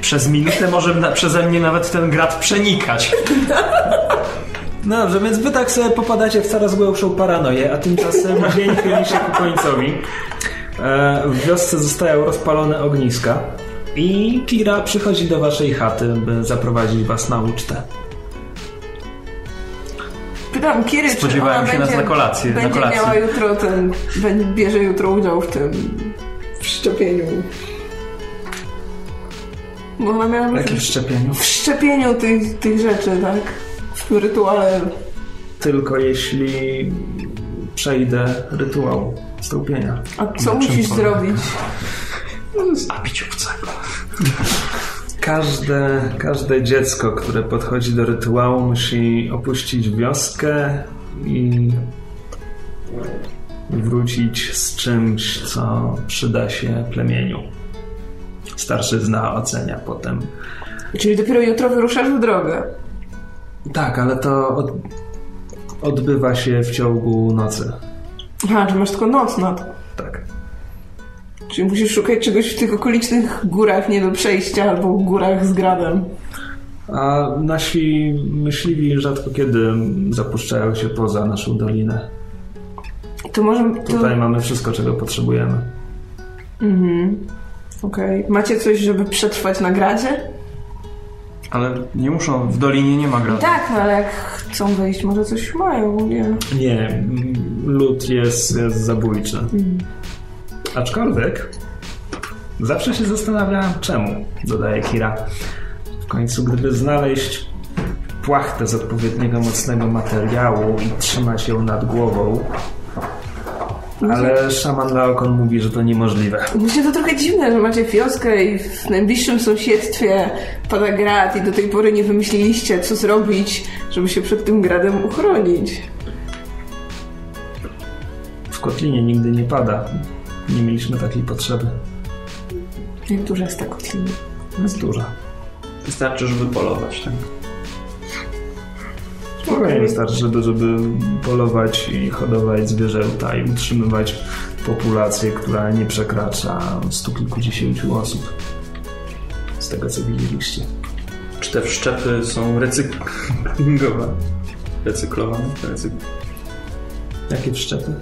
Przez minutę może na, przeze mnie nawet ten grat przenikać. No dobrze, więc wy tak sobie popadacie w coraz głębszą paranoję, a tymczasem dzień chyli się ku końcowi. E, w wiosce zostają rozpalone ogniska i Kira przychodzi do waszej chaty, by zaprowadzić was na ucztę. Pytam Kiry, czy Spodziewałem ona się nas będzie, na kolację, na będzie kolację. miała jutro ten, będzie, bierze jutro udział w tym wszczepieniu. Bo ona miała W jakim szczepieniu? w szczepieniu tych, tych rzeczy, tak? W rytuale. Tylko jeśli przejdę rytuał. stąpienia. A co musisz zrobić? Zabić obcego. Każde, każde dziecko, które podchodzi do rytuału, musi opuścić wioskę i wrócić z czymś, co przyda się plemieniu. Starszyzna ocenia potem. Czyli dopiero jutro wyruszasz w drogę. Tak, ale to od, odbywa się w ciągu nocy. Aha, czy masz tylko noc na to. Tak. Czyli musisz szukać czegoś w tych okolicznych górach nie do przejścia albo w górach z gradem. A nasi myśliwi rzadko kiedy zapuszczają się poza naszą dolinę. To może... To... Tutaj mamy wszystko, czego potrzebujemy. Mhm. Okej. Macie coś, żeby przetrwać na gradzie? Ale nie muszą, w dolinie nie ma gradu. Tak, no ale jak chcą wyjść, może coś mają, nie Nie, lód jest, jest zabójczy. Aczkolwiek zawsze się zastanawiałem, czemu, dodaje Kira. W końcu, gdyby znaleźć płachtę z odpowiedniego mocnego materiału i trzymać ją nad głową, ale szaman Laokon mówi, że to niemożliwe. Właśnie to trochę dziwne, że macie wioskę i w najbliższym sąsiedztwie pada grad i do tej pory nie wymyśliliście, co zrobić, żeby się przed tym gradem uchronić. W Kotlinie nigdy nie pada. Nie mieliśmy takiej potrzeby. Jak duża jest ta kotlina? Jest duża. Wystarczy, żeby polować, tak? Spokojnie wystarczy, żeby, żeby polować i hodować zwierzęta i utrzymywać populację, która nie przekracza stu kilkudziesięciu osób. Z tego, co widzieliście. Czy te wszczepy są recyklingowane? Recyklowane? Recyk... Jakie wszczepy?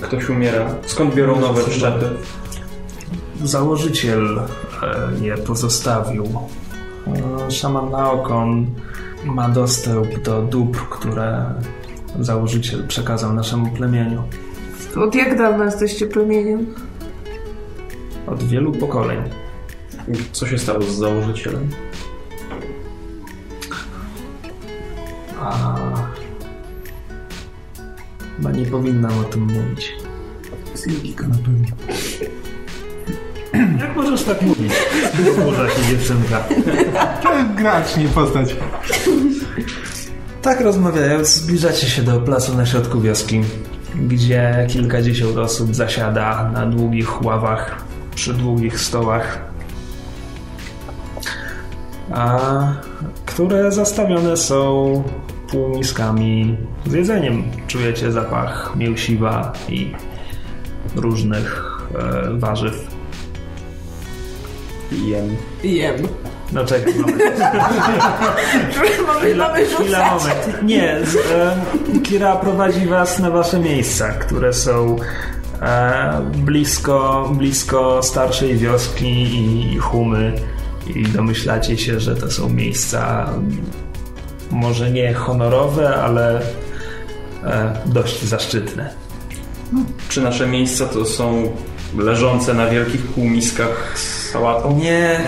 Ktoś umiera. Skąd biorą nowe wszczepy? Założyciel e, je pozostawił. E, Szaman Naokon ma dostęp do dóbr, które założyciel przekazał naszemu plemieniu. Od jak dawna jesteście plemieniem? Od wielu pokoleń. Co się stało z założycielem? A... Chyba nie powinnam o tym mówić. Silkika na pewno. Jak możesz tak mówić? Burza się dziewczynka. To jest gracz, nie postać. Tak rozmawiając, zbliżacie się do placu na środku wioski, gdzie kilkadziesiąt osób zasiada na długich ławach, przy długich stołach, a które zastawione są półmiskami z jedzeniem. Czujecie zapach mięsiwa i różnych e, warzyw. Jem. Jem. No czekaj, moment. Chwila, rzucać. moment. Nie, z, e, Kira prowadzi was na wasze miejsca, które są e, blisko, blisko starszej wioski i, i humy i domyślacie się, że to są miejsca może nie honorowe, ale e, dość zaszczytne. Czy nasze miejsca to są leżące na wielkich półmiskach z sałatą? Nie,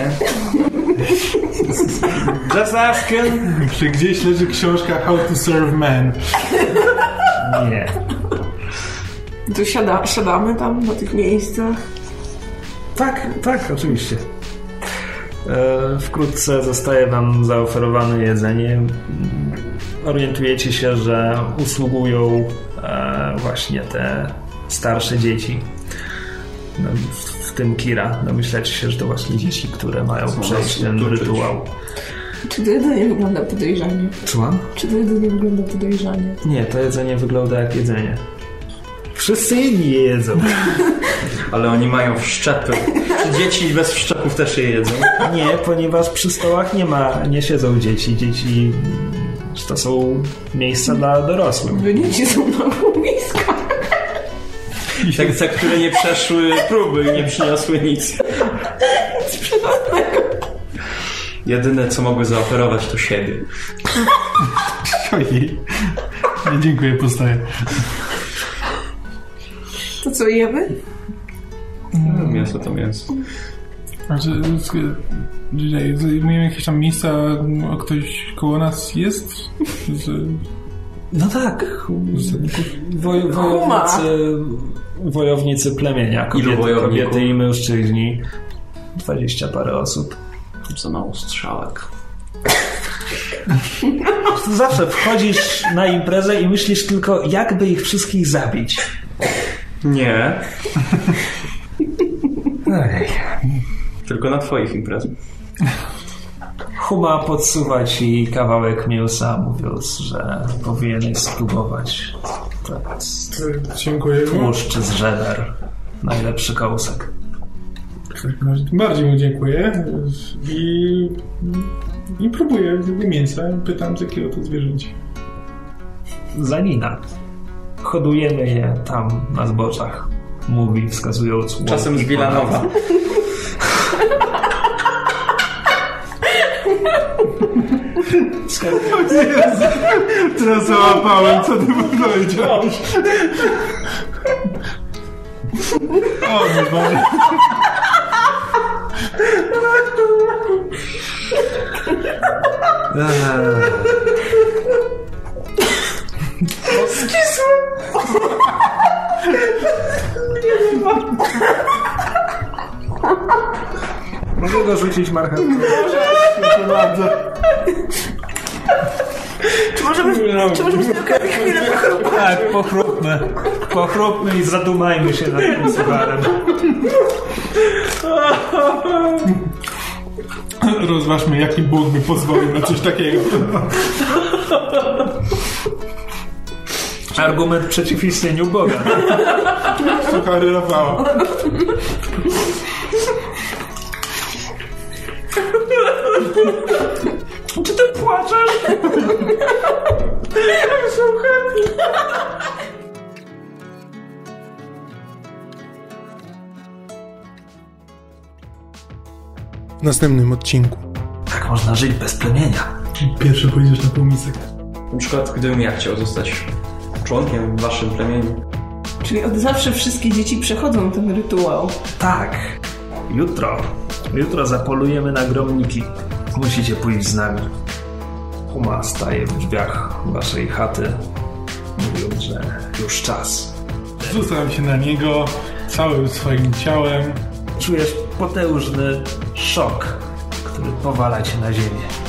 Just asking! Czy gdzieś leży książka How to Serve Men? nie. To siada, siadamy tam na tych miejscach. Tak, tak, oczywiście. E, Wkrótce zostaje Wam zaoferowane jedzenie. Orientujecie się, że usługują e, właśnie te starsze dzieci. No, w, tym Kira. Domyślacie się, że to właśnie dzieci, które mają przejść ten rytuał. Czy to jedzenie wygląda podejrzanie? Słucham? Czy to jedzenie wygląda podejrzanie? Nie, to jedzenie wygląda jak jedzenie. Wszyscy inni je jedzą. Ale oni mają wszczepy. Czy dzieci bez wszczepów też je jedzą? Nie, ponieważ przy stołach nie ma, nie siedzą dzieci. Dzieci to są miejsca dla dorosłych. Wy dzieci są na półmiskach. Te, te, które nie przeszły próby i nie przyniosły nic. Jedyne, co mogły zaoferować, to siebie. Ojej. Nie, dziękuję, postaję. To co jemy? Mięso to mięso. Znaczy, zajmujemy jakieś tam miejsca, a ktoś koło nas jest? Z, No tak. Woj, wojownicy, wojownicy plemienia. Kobiety, kobiety i mężczyźni. Dwadzieścia parę osób. Za mało strzałek. Zawsze wchodzisz na imprezę i myślisz tylko, jakby ich wszystkich zabić. Nie, Ej. tylko na twoich imprezach. Huma podsuwa ci kawałek mięsa, mówiąc, że powinieneś spróbować. Jest Dziękuję. tłuszcz z żeber. Najlepszy kołsek. Tym bardziej mu dziękuję i, i próbuję mięsa pytam z jakiego to zwierzęcia. Zanina. Hodujemy je tam na zboczach. Mówi, wskazując Czasem z Wilanowa. Teraz załapałem, co ty powiedziałeś. O, mój Boże. Mogę go rzucić marchewką. Proszę bardzo. Czy możemy, czy możemy okazję chwilę pochrupać? Tak, pochrupmy. Pochrupmy i zadumajmy się nad tym sucharem. Rozważmy, jaki Bóg by pozwolił na coś takiego. Argument przeciw istnieniu Boga. Suchary Rafała. Czy ty płaczesz? W następnym odcinku. Tak można żyć bez plemienia. Pierwszy pójdziesz na półmisek. Na przykład, gdybym ja chciał zostać członkiem w waszym plemieniu. Czyli od zawsze wszystkie dzieci przechodzą ten rytuał. Tak. Jutro. Jutro zapolujemy na gromniki. Musicie pójść z nami. Huma staje w drzwiach waszej chaty, mówiąc, że już czas. Rzucam się na niego całym swoim ciałem. Czujesz potężny szok, który powala cię na ziemię.